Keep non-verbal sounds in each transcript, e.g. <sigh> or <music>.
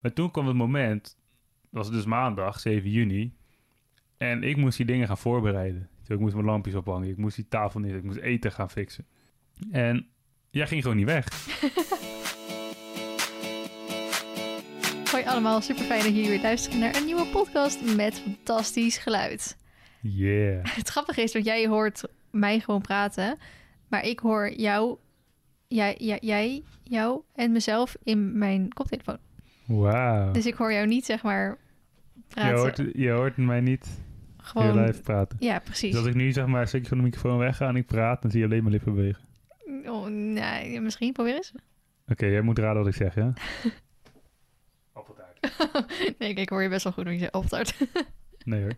Maar toen kwam het moment, dat was dus maandag, 7 juni. En ik moest die dingen gaan voorbereiden. Ik moest mijn lampjes ophangen, ik moest die tafel neer, ik moest eten gaan fixen. En jij ging gewoon niet weg. <laughs> Hoi allemaal, super fijn dat jullie weer luisteren naar een nieuwe podcast met fantastisch geluid. Yeah. <laughs> Het grappige is dat jij hoort mij gewoon praten, maar ik hoor jou, jij, jij jou en mezelf in mijn koptelefoon. Wauw. Dus ik hoor jou niet zeg maar Je praten. hoort, je hoort mij niet gewoon, live praten. Ja, precies. Dus als ik nu zeg maar een stukje van de microfoon wegga en ik praat, dan zie je alleen mijn lippen bewegen. Oh, nee, misschien probeer eens. Oké, jij moet raden wat ik zeg, ja? <laughs> Appeltaart. <laughs> nee, kijk, ik hoor je best wel goed, want je zei opstart. <laughs> Nee hoor.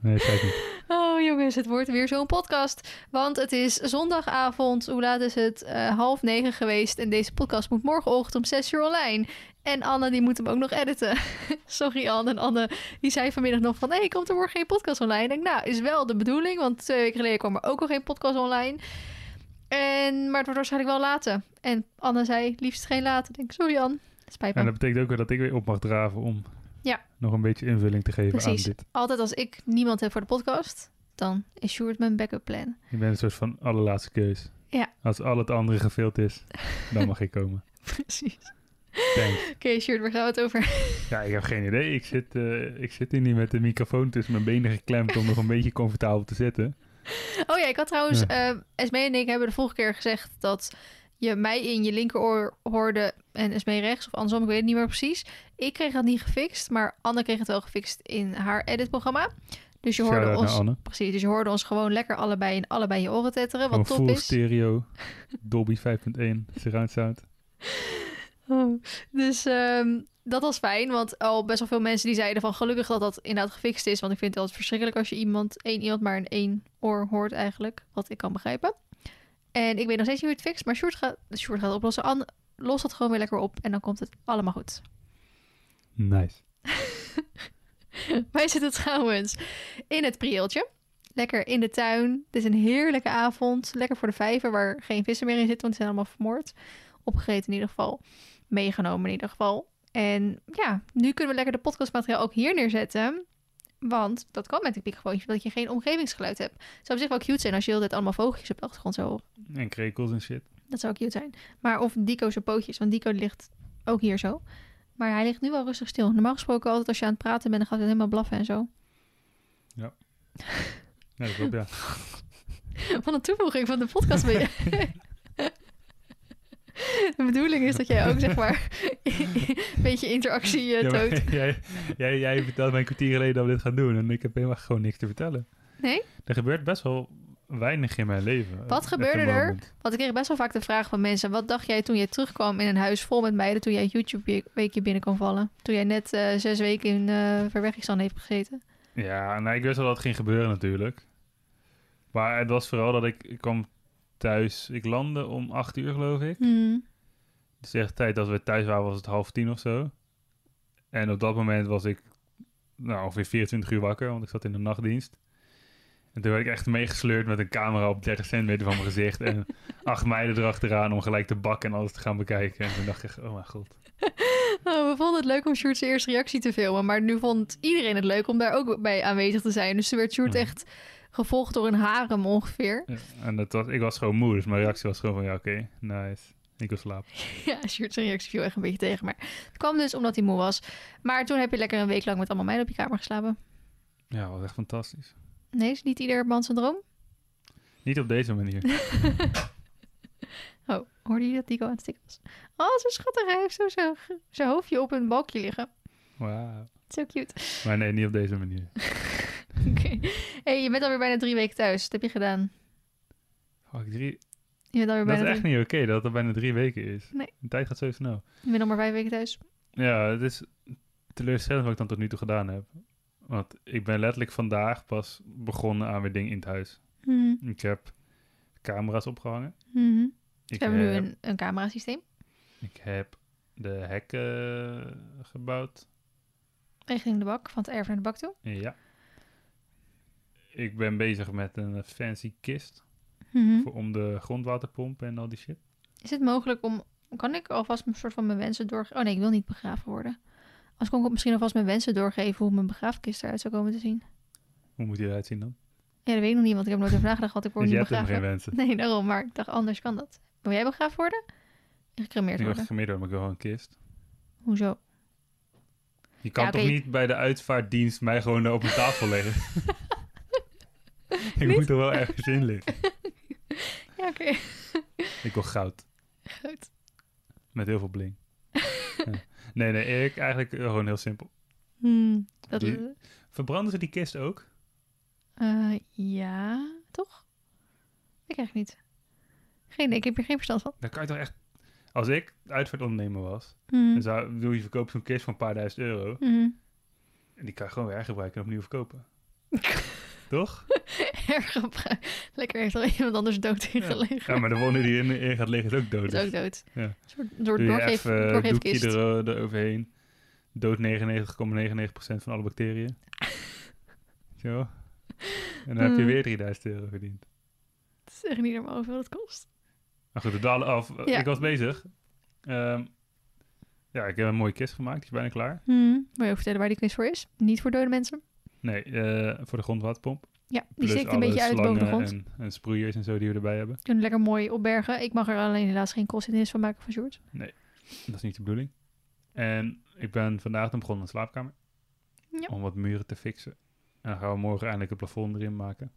Nee, dat ik niet. Oh jongens, het wordt weer zo'n podcast. Want het is zondagavond. Hoe laat is het? Eh, half negen geweest. En deze podcast moet morgenochtend om zes uur online. En Anne, die moet hem ook nog editen. <laughs> Sorry Anne. En Anne, die zei vanmiddag nog van... Hé, hey, komt er morgen geen podcast online? Ik denk, nou, is wel de bedoeling. Want twee weken geleden kwam er ook al geen podcast online. En, maar het wordt waarschijnlijk wel later. En Anne zei, liefst geen later. Ik denk, sorry Anne. Spijt me. En dat betekent ook weer dat ik weer op mag draven om Ja. nog een beetje invulling te geven Precies. aan dit. Altijd als ik niemand heb voor de podcast... dan is Sjoerd mijn backup plan. Ik ben een soort van allerlaatste keus. Ja. Als al het andere gevild is, dan <laughs> mag ik komen. Precies. <laughs> Oké, Sjoerd, waar gaan we het over? <laughs> Ja, ik heb geen idee. Ik zit, eh, ik zit hier niet met de microfoon tussen mijn benen geklemd om nog een beetje comfortabel te zitten. Oh ja, ik had trouwens... eh Esmee en ik hebben de vorige keer gezegd dat je mij in je linkeroor hoorde en Esmee rechts. Of andersom, ik weet het niet meer precies. Ik kreeg dat niet gefixt, maar Anne kreeg het wel gefixt in haar editprogramma. Dus je hoorde ons... Precies, dus je hoorde ons gewoon lekker allebei in allebei je oren tetteren. Gewoon Wat top full is. stereo, Dolby 5.1, surround sound. <laughs> Oh, <laughs> dus ehm, dat was fijn, want al best wel veel mensen die zeiden van gelukkig dat dat inderdaad gefixt is. Want ik vind het altijd verschrikkelijk als je iemand, één iemand maar in één oor hoort eigenlijk. Wat ik kan begrijpen. En ik weet nog steeds niet hoe het fixt, maar Sjoerd gaat, Sjoerd gaat het oplossen. Anne lost het gewoon weer lekker op en dan komt het allemaal goed. Nice. <laughs> Wij zitten trouwens in het prieeltje. Lekker in de tuin. Het is een heerlijke avond. Lekker voor de vijver waar geen vissen meer in zitten, want die zijn allemaal vermoord. Opgegeten in ieder geval. Meegenomen in ieder geval. En ja, nu kunnen we lekker de podcastmateriaal ook hier neerzetten. Want dat kan met een microfoontje, dat je geen omgevingsgeluid hebt. Het zou op zich wel cute zijn als je altijd allemaal vogeltjes op de achtergrond zou horen. En krekels en shit. Dat zou cute zijn. Maar of Dico zijn pootjes, want Dico ligt ook hier zo. Maar hij ligt nu wel rustig stil. Normaal gesproken altijd als je aan het praten bent, dan gaat hij helemaal blaffen en zo. Ja, dat klopt, ja. <laughs> Wat een toevoeging van de podcast ben je. <laughs> De bedoeling is dat jij ook, zeg maar, <laughs> een beetje interactie Ja, maar toont. <laughs> jij, jij, jij vertelde mij een kwartier geleden dat we dit gaan doen en ik heb helemaal gewoon niks te vertellen. Nee? Er gebeurt best wel weinig in mijn leven. Wat at gebeurde er? Want ik kreeg best wel vaak de vraag van mensen... wat dacht jij toen je terugkwam in een huis vol met meiden... toen jij YouTube-weekje binnen kon vallen? Toen jij net eh, zes weken in uh, verweggingsstand heeft gezeten. Ja, nou, ik wist wel dat het ging gebeuren natuurlijk. Maar het was vooral dat ik, ik kwam thuis... Ik landde om acht uur, geloof ik. Hmm. Dus de tijd dat we thuis waren was het half tien of zo. En op dat moment was ik nou, ongeveer 24 uur wakker, want ik zat in de nachtdienst. En toen werd ik echt meegesleurd met een camera op 30 centimeter van mijn gezicht. En <laughs> acht meiden erachteraan om gelijk te bakken en alles te gaan bekijken. En toen dacht ik, oh mijn god. <laughs> Oh, we vonden het leuk om Sjoerd's eerste reactie te filmen. Maar nu vond iedereen het leuk om daar ook bij aanwezig te zijn. Dus toen werd Sjoerd Mhm. echt gevolgd door een harem ongeveer. Ja, en dat was, ik was gewoon moe, dus mijn reactie was gewoon van, ja oké, nice. Ik wil slapen. <laughs> Ja, Sjoerd's reactie viel echt een beetje tegen. Maar het kwam dus omdat hij moe was. Maar toen heb je lekker een week lang met allemaal meiden op je kamer geslapen. Ja, dat was echt fantastisch. Nee, is niet ieder man zijn droom? Niet op deze manier. <laughs> <laughs> Oh, hoorde je dat Dico aan het stikken was? Oh, zo schattig. Hij heeft zo zijn- zijn hoofdje op een balkje liggen. Wauw. Zo cute. Maar nee, niet op deze manier. <laughs> Oké. hey, je bent alweer bijna drie weken thuis. Wat heb je gedaan? Fuck, drie... Je bent alweer Dat is echt drie... niet oké dat het bijna drie weken is. Nee. De tijd gaat zo snel. Je bent nog maar vijf weken thuis. Ja, het is teleurstellend wat ik dan tot nu toe gedaan heb. Want ik ben letterlijk vandaag pas begonnen aan weer dingen in het huis. Mhm. Ik heb camera's opgehangen. Mhm. Ik We hebben nu heb, een, een camerasysteem. ik heb de hekken gebouwd. Richting de bak, van het erf naar de bak toe. Ja. Ik ben bezig met een fancy kist Mhm. voor, om de grondwaterpomp en al die shit. Is het mogelijk om... Kan ik alvast een soort van mijn wensen door... Oh nee, ik wil niet begraven worden. Als kon ik misschien alvast mijn wensen doorgeven hoe mijn begraafkist eruit zou komen te zien. Hoe moet die eruit zien dan? Ja, dat weet ik nog niet, want ik heb nooit over nagedacht, want ik word <laughs> Dus je niet begraven. geen wensen. <laughs> Nee, daarom. Maar ik dacht, anders kan dat. Wil jij begraafd worden? En Gecremeerd Ik word worden? maar ik wil gewoon een kist. Hoezo? Je kan Ja, toch niet bij de uitvaartdienst mij gewoon op een tafel leggen? <laughs> <laughs> ik moet er wel ergens in liggen. <laughs> Ja, oké. Ik wil goud. Goed. Met heel veel bling. Ja. Nee, nee, Erik, eigenlijk eh, gewoon heel simpel. Hmm, dat Die-. Verbranden ze die kist ook? eh, ja, toch? Ik eigenlijk niet. Geen, ik heb hier geen verstand van. Dan kan je toch echt... Als ik uitvaartondernemer was, Hmm. dan zou bedoel, je verkoopt zo'n kist voor een paar duizend euro. Hmm. En die kan je gewoon weer hergebruiken en opnieuw verkopen. <laughs> Toch? Erg gebruik. Lekker heeft er iemand anders dood in Ja. gelegen. Ja, maar de wonde die in, in gaat liggen is ook dood. Dat is ook dood. Ja. Een soort door, Doe je even doekje er, eroverheen. Dood 99,99% van alle bacteriën. <laughs> Zo. En dan heb je Hmm. weer 3000 euro verdiend. Het is echt niet normaal hoeveel het kost. Maar goed, we dalen af. Ja. Ik was bezig. Ehm, ja, ik heb een mooie kist gemaakt. Die is bijna klaar. Hmm. Wil je ook vertellen waar die quiz voor is? Niet voor dode mensen. Nee, eh, voor de grondwaterpomp. Ja, die steekt een beetje uit boven de grond. En, en sproeiers en zo die we erbij hebben. Kunnen lekker mooi opbergen. Ik mag er alleen helaas geen kost van maken van Sjoerd. Dat is niet de bedoeling. En ik ben vandaag dan begonnen in de slaapkamer. Ja. Om wat muren te fixen. En dan gaan we morgen eindelijk het plafond erin maken.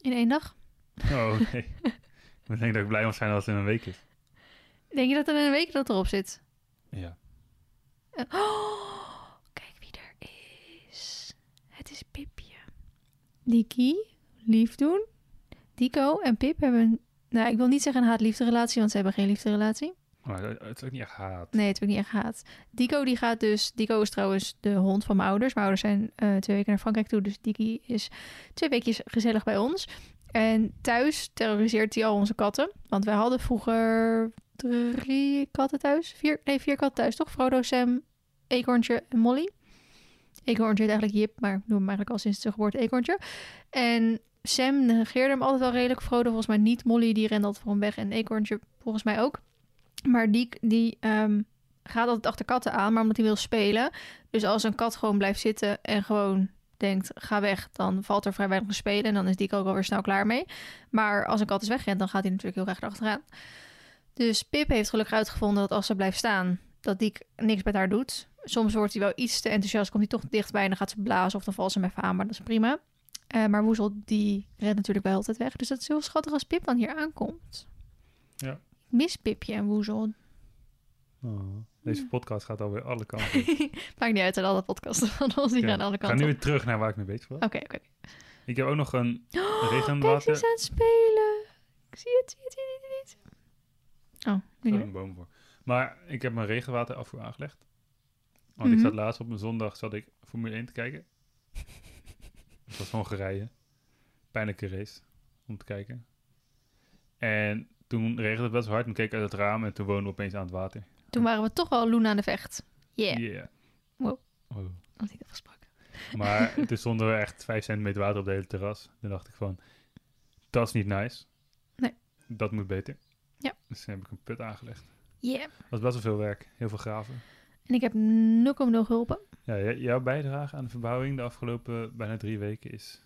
In één dag. Oh nee. <laughs> ik denk dat ik blij moet zijn als het in een week is. Denk je dat er in een week dat erop zit? Ja. <gasps> Oh, kijk wie er is. Het is Pipje. Diki, lief doen. Dico en Pip hebben een... Nou, ik wil niet zeggen een haat-liefde relatie, want ze hebben geen liefde relatie. Maar het is ook niet echt haat. Nee, het heb ik niet echt haat. Dico die gaat dus... Dico is trouwens de hond van mijn ouders. Mijn ouders zijn eh, twee weken naar Frankrijk toe. Dus Diki is twee weekjes gezellig bij ons. En thuis terroriseert hij al onze katten. Want wij hadden vroeger drie katten thuis. Vier, nee, vier katten thuis, toch? Frodo, Sam, Eekhoorntje en Molly. Eekhoorntje heet eigenlijk Jip, maar ik noem hem eigenlijk al sinds zijn geboorte Eekhoorntje. En Sam negeerde hem altijd wel redelijk. Frodo volgens mij niet. Molly die rende altijd voor hem weg. En Eekhoorntje volgens mij ook. Maar die, die ehm, gaat altijd achter katten aan, maar omdat hij wil spelen. Dus als een kat gewoon blijft zitten en gewoon denkt, ga weg, dan valt er vrij weinig te spelen. En dan is die ook alweer snel klaar mee. Maar als een kat is wegrent, dan gaat hij natuurlijk heel erg erachteraan. Dus Pip heeft gelukkig uitgevonden dat als ze blijft staan, dat Diek niks met haar doet. Soms wordt hij wel iets te enthousiast, komt hij toch dichtbij en dan gaat ze blazen of dan valt ze hem even aan, maar dat is prima. Eh, maar Woezel, die rent natuurlijk wel altijd weg. Dus dat is heel schattig als Pip dan hier aankomt. Ja. Ik mis Pipje en Woezel. Oh, deze podcast gaat alweer alle kanten. <laughs> Maakt niet uit, en alle podcasts van ons die gaan alle Ik ga kanten nu weer terug naar waar ik mee bezig was. Oké, oké. Ik heb ook nog een <gasps> Oh, regenwater- Kijk, ze is aan het spelen. Ik zie het, zie het, zie het, zie het. Oh, nu niet een boom voor. Maar ik heb mijn regenwaterafvoer aangelegd. Want ik Mhm. zat laatst op een zondag zat ik Formule 1 te kijken. <laughs> Het was Hongarije. Pijnlijke race om te kijken. En toen regende het best wel hard. En keek ik uit het raam en toen woonden we opeens aan het water. Toen waren we toch wel Loen aan de vecht. Yeah, Yeah. Wow. Oh. had ik afgesproken. Maar <laughs> toen stonden we echt 5 centimeter water op de hele terras. Toen dacht ik van, dat is niet nice. Nee. Dat moet beter. Ja. Dus toen heb ik een put aangelegd. Yeah. Dat was best wel veel werk. Heel veel graven. En ik heb 0,0 geholpen. Ja, jouw bijdrage aan de verbouwing de afgelopen bijna drie weken is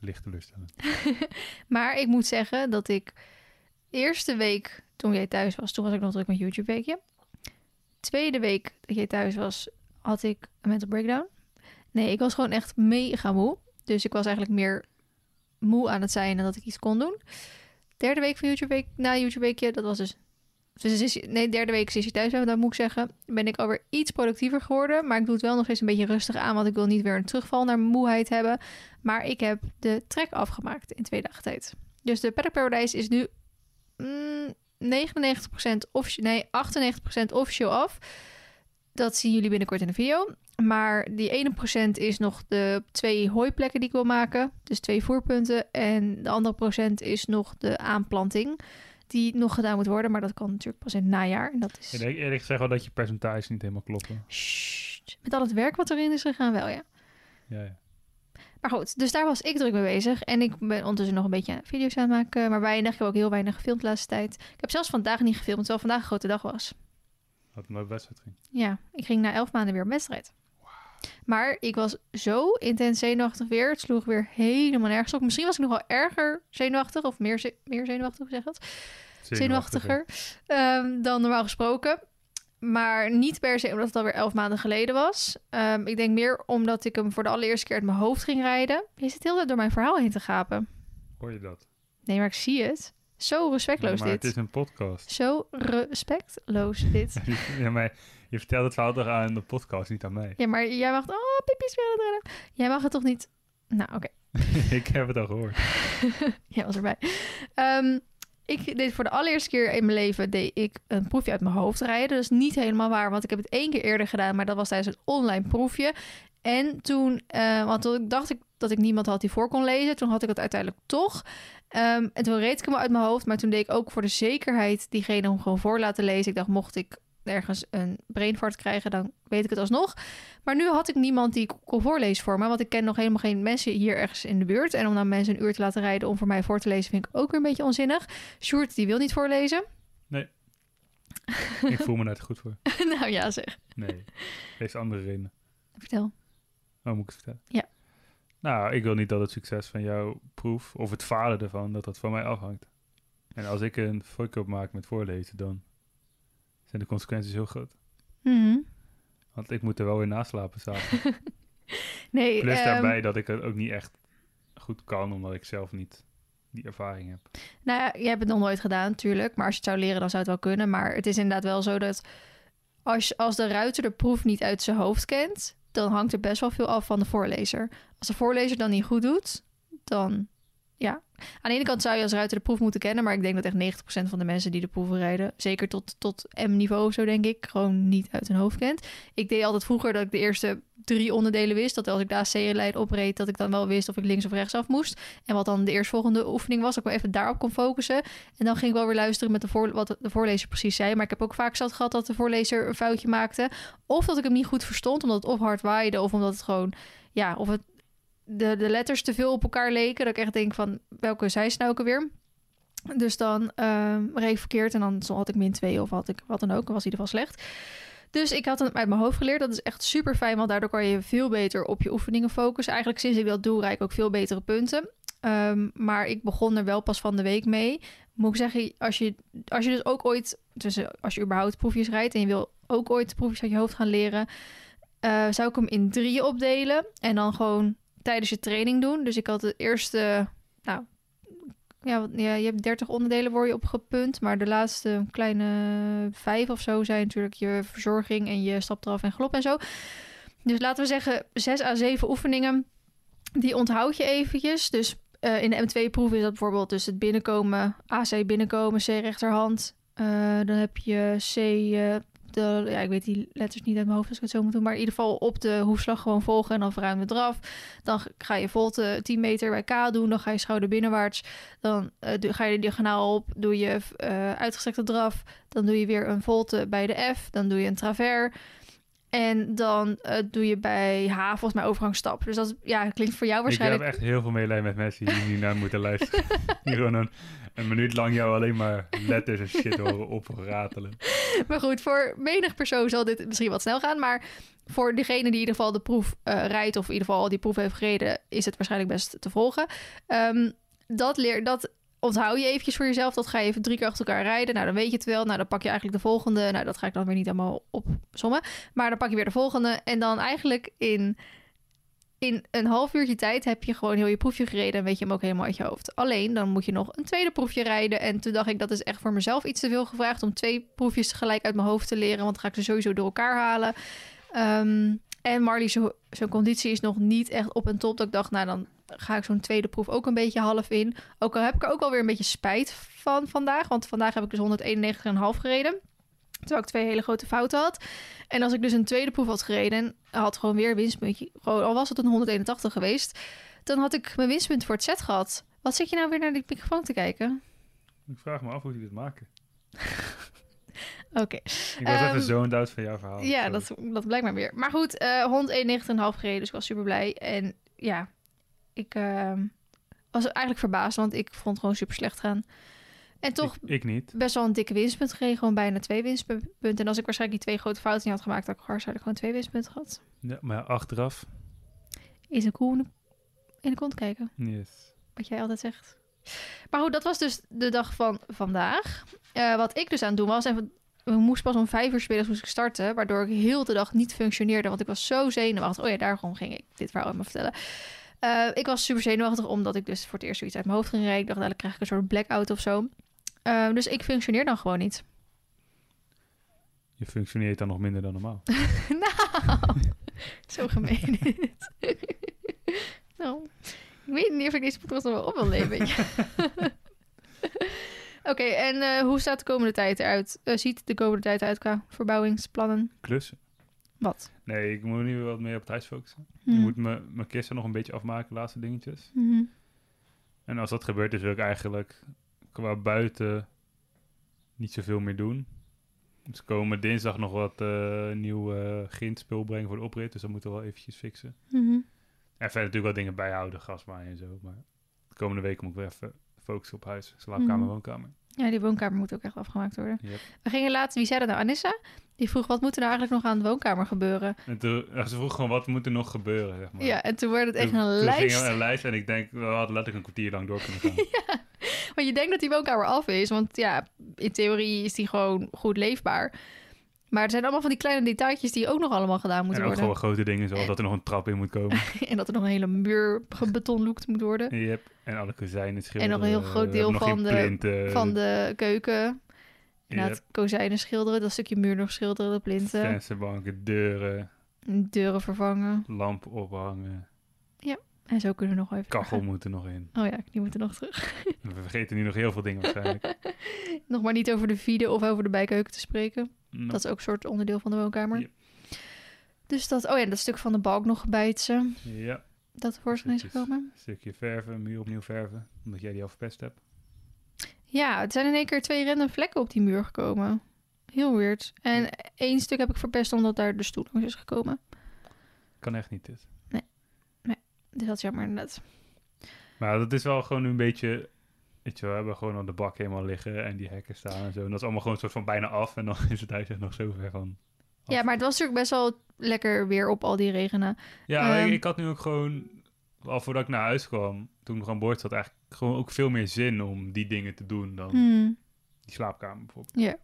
licht teleurstellend. <laughs> Maar ik moet zeggen dat ik eerste week toen jij thuis was, toen was ik nog druk met YouTube weekje. Tweede week dat jij thuis was, had ik een mental breakdown. Nee, ik was gewoon echt mega moe. Dus ik was eigenlijk meer moe aan het zijn dan dat ik iets kon doen. Derde week van YouTube week, na YouTube weekje, dat was dus... dus is- nee, derde week sinds je thuis dat moet ik zeggen. Ben ik alweer iets productiever geworden. Maar ik doe het wel nog steeds een beetje rustig aan. Want ik wil niet weer een terugval naar moeheid hebben. Maar ik heb de trek afgemaakt in twee dagen tijd. Dus de Paddock Paradise is nu mm, 99% officieel, nee, 98% officieel af. Dat zien jullie binnenkort in de video. Maar die ene procent is nog de twee hooiplekken die ik wil maken. Dus twee voerpunten. En de andere procent is nog de aanplanting. Die nog gedaan moet worden. Maar dat kan natuurlijk pas in het najaar. En dat is... Ik denk eerlijk gezegd wel dat je percentages niet helemaal kloppen. Met al het werk wat erin is gegaan wel, ja. Ja, ja. Maar goed, dus daar was ik druk mee bezig. En ik ben ondertussen nog een beetje video's aan het maken. Maar weinig. Ik heb ook heel weinig gefilmd de laatste tijd. Ik heb zelfs vandaag niet gefilmd, terwijl vandaag een grote dag was. Een mooie wedstrijd ging. Ja, ik ging na elf maanden weer op wedstrijd. Maar ik was zo intens zenuwachtig weer. Het sloeg weer helemaal nergens op. Misschien was ik nog wel erger zenuwachtig. Of meer, ze- meer zenuwachtig, zeg dat? Zenuwachtiger ehm, dan normaal gesproken. Maar niet per se omdat het alweer elf maanden geleden was. Ehm, ik denk meer omdat ik hem voor de allereerste keer uit mijn hoofd ging rijden. Je zit heel tijd door mijn verhaal heen te gapen. Hoor je dat? Nee, maar ik zie het. Zo respectloos maar dit. het is een podcast. Zo respectloos dit. <laughs> ja, maar je vertelt het verhaal toch aan de podcast, niet aan mij. Ja, maar jij mag... Oh, rennen. Jij mag het toch niet... Nou, oké. <laughs> ik heb het al gehoord. <laughs> Jij was erbij. Ehm, ik deed voor de allereerste keer in mijn leven deed ik een proefje uit mijn hoofd rijden. Dat is niet helemaal waar, want ik heb het één keer eerder gedaan, maar dat was tijdens een online proefje. En toen, eh, want toen dacht ik dat ik niemand had die voor kon lezen. Toen had ik het uiteindelijk toch. Ehm, en toen reed ik hem uit mijn hoofd, maar toen deed ik ook voor de zekerheid diegene om gewoon voor laten lezen. Ik dacht, mocht ik ergens een brainfart krijgen, dan weet ik het alsnog. Maar nu had ik niemand die kon voorlezen voor me, want ik ken nog helemaal geen mensen hier ergens in de buurt. En om dan mensen een uur te laten rijden om voor mij voor te lezen, vind ik ook weer een beetje onzinnig. Sjoerd, die wil niet voorlezen. <laughs> ik voel me daar te goed voor. <laughs> nou ja, zeg. Nee, heeft andere redenen. Vertel. Oh, moet ik het vertellen? Ja. Nou, ik wil niet dat het succes van jouw proef, of het falen ervan, dat dat van mij afhangt. En als ik een fuck-up maak met voorlezen, dan zijn de consequenties heel groot. Mhm. Want ik moet er wel weer naslapen s'avonds. <laughs> Nee, Plus ehm, daarbij dat ik het ook niet echt goed kan, omdat ik zelf niet die ervaring heb. Nou ja, je hebt het nog nooit gedaan, natuurlijk. Maar als je het zou leren, dan zou het wel kunnen. Maar het is inderdaad wel zo dat als, als de ruiter de proef niet uit zijn hoofd kent, dan hangt er best wel veel af van de voorlezer. Als de voorlezer dan niet goed doet, dan ja. Aan de ene kant zou je als ruiter de proef moeten kennen, maar ik denk dat echt 90% van de mensen die de proeven rijden, zeker tot, tot M-niveau of zo, denk ik, gewoon niet uit hun hoofd kent. Ik deed altijd vroeger dat ik de eerste drie onderdelen wist. Dat als ik de AC-lijn opreed, dat ik dan wel wist of ik links of rechts af moest. En wat dan de eerstvolgende oefening was, dat ik wel even daarop kon focussen. En dan ging ik wel weer luisteren met de voor, wat de voorlezer precies zei. Maar ik heb ook vaak zat gehad dat de voorlezer een foutje maakte. Of dat ik hem niet goed verstond, omdat het of hard waaide, of omdat het gewoon, ja, of het de, de letters te veel op elkaar leken. Dat ik echt denk van, welke ze nou ook? Dus dan ik verkeerd en dan had ik min 2 of had ik wat dan ook. Was in ieder geval slecht. Dus ik had het uit mijn hoofd geleerd. Dat is echt super fijn, want daardoor kan je veel beter op je oefeningen focussen. Eigenlijk sinds ik dat doe, rijd ik ook veel betere punten. Ehm, maar ik begon er wel pas van de week mee. Moet ik zeggen, als je, als je dus ook ooit, dus als je überhaupt proefjes rijdt en je wil ook ooit proefjes uit je hoofd gaan leren, eh, zou ik hem in drieën opdelen en dan gewoon tijdens je training doen. Dus ik had de eerste, nou, ja, je hebt 30 onderdelen word je opgepunt, maar de laatste kleine vijf of zo zijn natuurlijk je verzorging en je stap eraf en glop en zo. Dus laten we zeggen zes à zeven oefeningen, die onthoud je eventjes. Dus eh, in de M2-proef is dat bijvoorbeeld dus het binnenkomen, AC binnenkomen, C rechterhand. Eh, dan heb je C, eh, ja, ik weet die letters niet uit mijn hoofd als ik het zo moet doen, maar in ieder geval op de hoefslag gewoon volgen en dan verruim het eraf. Dan ga je volte 10 meter bij K doen, dan ga je schouder binnenwaarts. Dan eh, ga je de diagonaal op, doe je eh, uitgestrekte draf. Dan doe je weer een volte bij de F, dan doe je een travers. En dan eh, doe je bij H volgens mij overgangsstap. Dus dat ja, klinkt voor jou Ik waarschijnlijk... heb echt heel veel meelij met mensen die nu naar moeten luisteren. <laughs> die gewoon een, een minuut lang jou alleen maar letters en shit horen opratelen. <laughs> Maar goed, voor menig persoon zal dit misschien wat snel gaan. Maar voor degene die in ieder geval de proef eh, rijdt... of in ieder geval al die proef heeft gereden... is het waarschijnlijk best te volgen. Ehm, dat, leer, dat onthoud je eventjes voor jezelf. Dat ga je even drie keer achter elkaar rijden. Nou, dan weet je het wel. Nou, dan pak je eigenlijk de volgende. Nou, dat ga ik dan weer niet allemaal opzommen. Maar dan pak je weer de volgende. En dan eigenlijk in... In een half uurtje tijd heb je gewoon heel je proefje gereden en weet je hem ook helemaal uit je hoofd. Alleen dan moet je nog een tweede proefje rijden. En toen dacht ik, dat is echt voor mezelf iets te veel gevraagd om twee proefjes tegelijk uit mijn hoofd te leren. Want dan ga ik ze sowieso door elkaar halen. Ehm, en Marley, zijn conditie is nog niet echt op en top. Dat ik dacht, nou dan ga ik zo'n tweede proef ook een beetje half in. Ook al heb ik er ook alweer een beetje spijt van vandaag. Want vandaag heb ik dus 191,5 gereden. Terwijl ik twee hele grote fouten had. En als ik dus een tweede proef had gereden... had gewoon weer een winstpuntje. Gewoon, al was het een 181 geweest... dan had ik mijn winstpunt voor het set gehad. Wat zit je nou weer naar die microfoon te kijken? Ik vraag me af hoe die dit maken. <laughs> <laughs> Oké. Ik was Ehm, even zo'n out van jouw verhaal. Ja, Sorry. dat, dat blijkt maar weer. Maar goed, eh 191,5 gereden, dus ik was super blij. En ja, ik ehm, was eigenlijk verbaasd, want ik vond het gewoon super slecht gaan. En toch Ik, ik niet. best wel een dikke winstpunt gekregen. Gewoon bijna twee winstpunten. En als ik waarschijnlijk die twee grote fouten niet had gemaakt... had ik waarschijnlijk gewoon twee winstpunten gehad. Ja, maar achteraf, Is een koe in de- in de kont kijken. yes. Wat jij altijd zegt. Maar goed, dat was dus de dag van vandaag. Eh, wat ik dus aan het doen was... En we moesten pas om vijf uur 's middags moest ik starten. Waardoor ik heel de dag niet functioneerde. Want ik was zo zenuwachtig. Oh ja, daarom ging ik dit verhaal me vertellen. Eh, ik was super zenuwachtig omdat ik dus voor het eerst zoiets uit mijn hoofd ging rijden. Ik dacht, nou, dan krijg ik een soort blackout of zo. Eh, dus ik functioneer dan gewoon niet. Je functioneert dan nog minder dan normaal. <laughs> nou, <laughs> zo gemeen dit. <laughs> nou, ik weet niet of ik deze podcast nog wel op wil nemen. Oké, en eh, hoe staat de komende tijd eruit? Eh, ziet de komende tijd uit qua verbouwingsplannen? Klussen. Wat? Nee, ik moet nu wat meer op het huis focussen. Mhm. Ik moet mijn kisten nog een beetje afmaken, laatste dingetjes. Mhm. En als dat gebeurt, dus wil ik eigenlijk qua buiten niet zoveel meer doen. Dus komen dinsdag nog wat eh nieuw grindspul brengen voor de oprit. Dus dat moeten we wel eventjes fixen. Mhm. En verder natuurlijk wat dingen bijhouden, gasmaaien en zo. Maar de komende weken moet ik weer even focussen op huis. Slaapkamer, Mhm. woonkamer. Ja, die woonkamer moet ook echt afgemaakt worden. Yep. We gingen laatst, wie zei dat nou? Anissa? Die vroeg, wat moet er nou eigenlijk nog aan de woonkamer gebeuren? En toen, ja, ze vroeg gewoon, wat moet er nog gebeuren, zeg maar. Ja, en toen werd het echt een toen lijst. ging een lijst en ik denk, we hadden letterlijk een kwartier lang door kunnen gaan. <laughs> Want je denkt dat die woonkamer af is. Want ja, in theorie is die gewoon goed leefbaar. Maar er zijn allemaal van die kleine detailtjes die ook nog allemaal gedaan moeten en ook worden. gewoon grote dingen, zoals dat er nog een trap in moet komen. <laughs> en dat er nog een hele muur gebetonloekt moet worden. Yep. En alle kozijnen En schilderen. nog een heel groot deel van de- plinten, Van de keuken. Inderdaad, Yep. kozijnen schilderen. Dat stukje muur nog schilderen, de plinten. vensterbanken, deuren, Deuren vervangen. lampen ophangen, En zo kunnen we nog even... kachel moet er nog in. Oh ja, die moeten nog terug. <laughs> We vergeten nu nog heel veel dingen waarschijnlijk. <laughs> nog maar niet over de vide of over de bijkeuken te spreken. Dat is ook een soort onderdeel van de woonkamer. Dus dat... Oh ja, dat stuk van de balk nog bijtsen. Ja, Dat tevoorschijn is gekomen. een stukje verven, muur opnieuw verven. Omdat jij die al verpest hebt. Ja, het zijn in één keer twee random vlekken op die muur gekomen. Heel weird. En één stuk heb ik verpest omdat daar de stoel langs is gekomen. Kan echt niet dit. Dus dat is jammer inderdaad. Maar dat is wel gewoon een beetje... Weet je wel, we hebben gewoon al de bak helemaal liggen en die hekken staan en zo. En dat is allemaal gewoon een soort van bijna af. En dan <laughs> is het huis echt nog zo ver van... af. Ja, maar het was natuurlijk best wel lekker weer op al die regenen. Ja, Ehm. ik, ik had nu ook gewoon... Al voordat ik naar huis kwam, toen ik nog aan boord zat, eigenlijk gewoon ook veel meer zin om die dingen te doen dan Hmm. die slaapkamer bijvoorbeeld. Ja.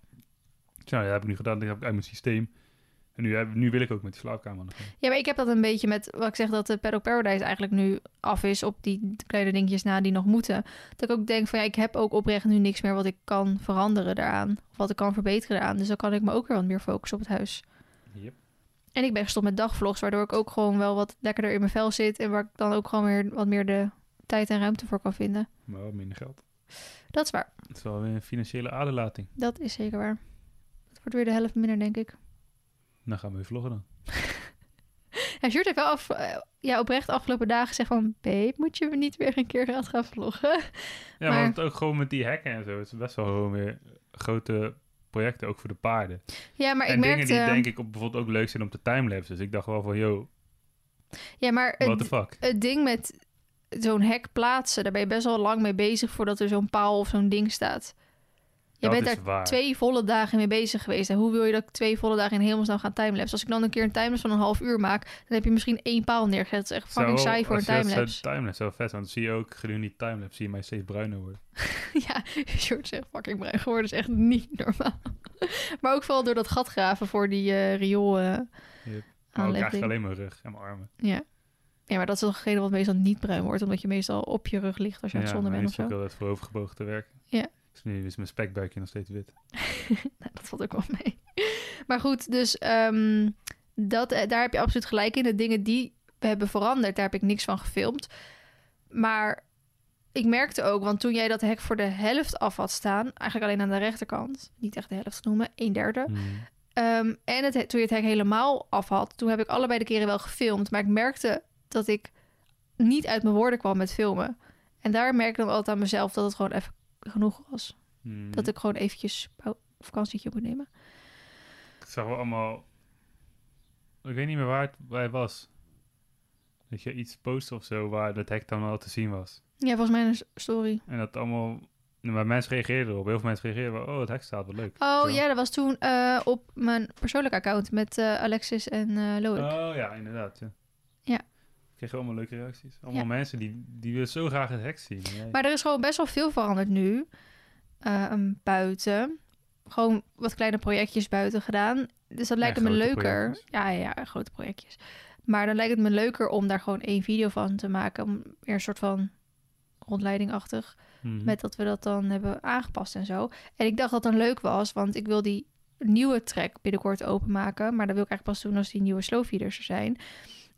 Dus nou, dat heb ik nu gedaan. Dat heb ik uit mijn systeem. En nu, heb, nu wil ik ook met die slaapkamer gang. ja, maar ik heb dat een beetje met wat ik zeg dat de Paddock Paradise eigenlijk nu af is op die kleine dingetjes na die nog moeten. Dat ik ook denk van ja, ik heb ook oprecht nu niks meer wat ik kan veranderen daaraan. Of wat ik kan verbeteren daaraan. Dus dan kan ik me ook weer wat meer focussen op het huis. Yep. En ik ben gestopt met dagvlogs, waardoor ik ook gewoon wel wat lekkerder in mijn vel zit. En waar ik dan ook gewoon weer wat meer de tijd en ruimte voor kan vinden. Maar wel minder geld. Dat is waar. Het is wel weer een financiële aderlating. Dat is zeker waar. Het wordt weer de helft minder, denk ik. Dan gaan we weer vloggen dan. <laughs> Ja, Sjoerd heeft wel af, eh, ja, oprecht afgelopen dagen gezegd van... Babe, moet je niet weer een keer gaan gaan vloggen? <laughs> Ja, Maar- want ook gewoon met die hekken en zo. Het is best wel gewoon weer grote projecten, ook voor de paarden. Ja, maar en ik dingen merkte... die denk ik op, bijvoorbeeld ook leuk zijn om te timelapse. Dus ik dacht wel van, yo, Ja, maar what het, fuck? het ding met zo'n hek plaatsen... daar ben je best wel lang mee bezig voordat er zo'n paal of zo'n ding staat. Je bent daar waar. twee volle dagen mee bezig geweest. En hoe wil je dat ik twee volle dagen in hemelsnaam gaan timelapse? Als ik dan een keer een timelapse van een half uur maak... dan heb je misschien één paal neergezet. Dat is echt fucking saai voor een je dat timelapse. Timelapse zou vet. Want dan zie je ook gedurende die timelapse zie je mij steeds bruiner worden. <laughs> Ja, Sjoerd zegt fucking bruin geworden. is echt niet normaal. <laughs> maar ook vooral door dat gat graven voor die eh riool eh Yep. Maar ook aanlegding. eigenlijk alleen mijn rug en mijn armen. Ja. ja, maar dat is toch degene wat meestal niet bruin wordt. Omdat je meestal op je rug ligt als je aan het zonnen bent of zo. ook altijd voorovergebogen te werken. Ja. Dus nu is mijn spekbuikje nog steeds wit. <laughs> Nou, dat valt ook wel mee. Maar goed, dus ehm, dat, eh, daar heb je absoluut gelijk in. De dingen die we hebben veranderd, daar heb ik niks van gefilmd. Maar ik merkte ook, want toen jij dat hek voor de helft af had staan... eigenlijk alleen aan de rechterkant, niet echt de helft noemen, een derde... Hmm. Ehm, en het, toen je het hek helemaal af had, toen heb ik allebei de keren wel gefilmd. Maar ik merkte dat ik niet uit mijn woorden kwam met filmen. En daar merk ik dan altijd aan mezelf dat het gewoon even genoeg was. Hmm. Dat ik gewoon eventjes een vakantietje moet nemen. Ik zag wel allemaal... Ik weet niet meer waar het bij was. Dat je iets post of zo waar dat hek dan al te zien was. Ja, volgens mij een story. En dat allemaal Maar mensen reageerden erop. Heel veel mensen reageerden wel, oh, het hek staat wel leuk. Oh Zo. ja, dat was toen eh, op mijn persoonlijke account met eh, Alexis en Loïc. Oh ja, inderdaad. Ja. Kreeg allemaal leuke reacties. Allemaal Ja. mensen die, die willen zo graag het hek zien. Jij- Maar er is gewoon best wel veel veranderd nu. eh, buiten. Gewoon wat kleine projectjes buiten gedaan. Dus dat lijkt me leuker. projectjes. Ja, ja, ja, grote projectjes. Maar dan lijkt het me leuker om daar gewoon één video van te maken. Om weer een soort van rondleidingachtig. Mhm. Met dat we dat dan hebben aangepast en zo. En ik dacht dat dan leuk was, want ik wil die nieuwe track binnenkort openmaken. Maar dat wil ik eigenlijk pas doen als die nieuwe slowfeeders er zijn.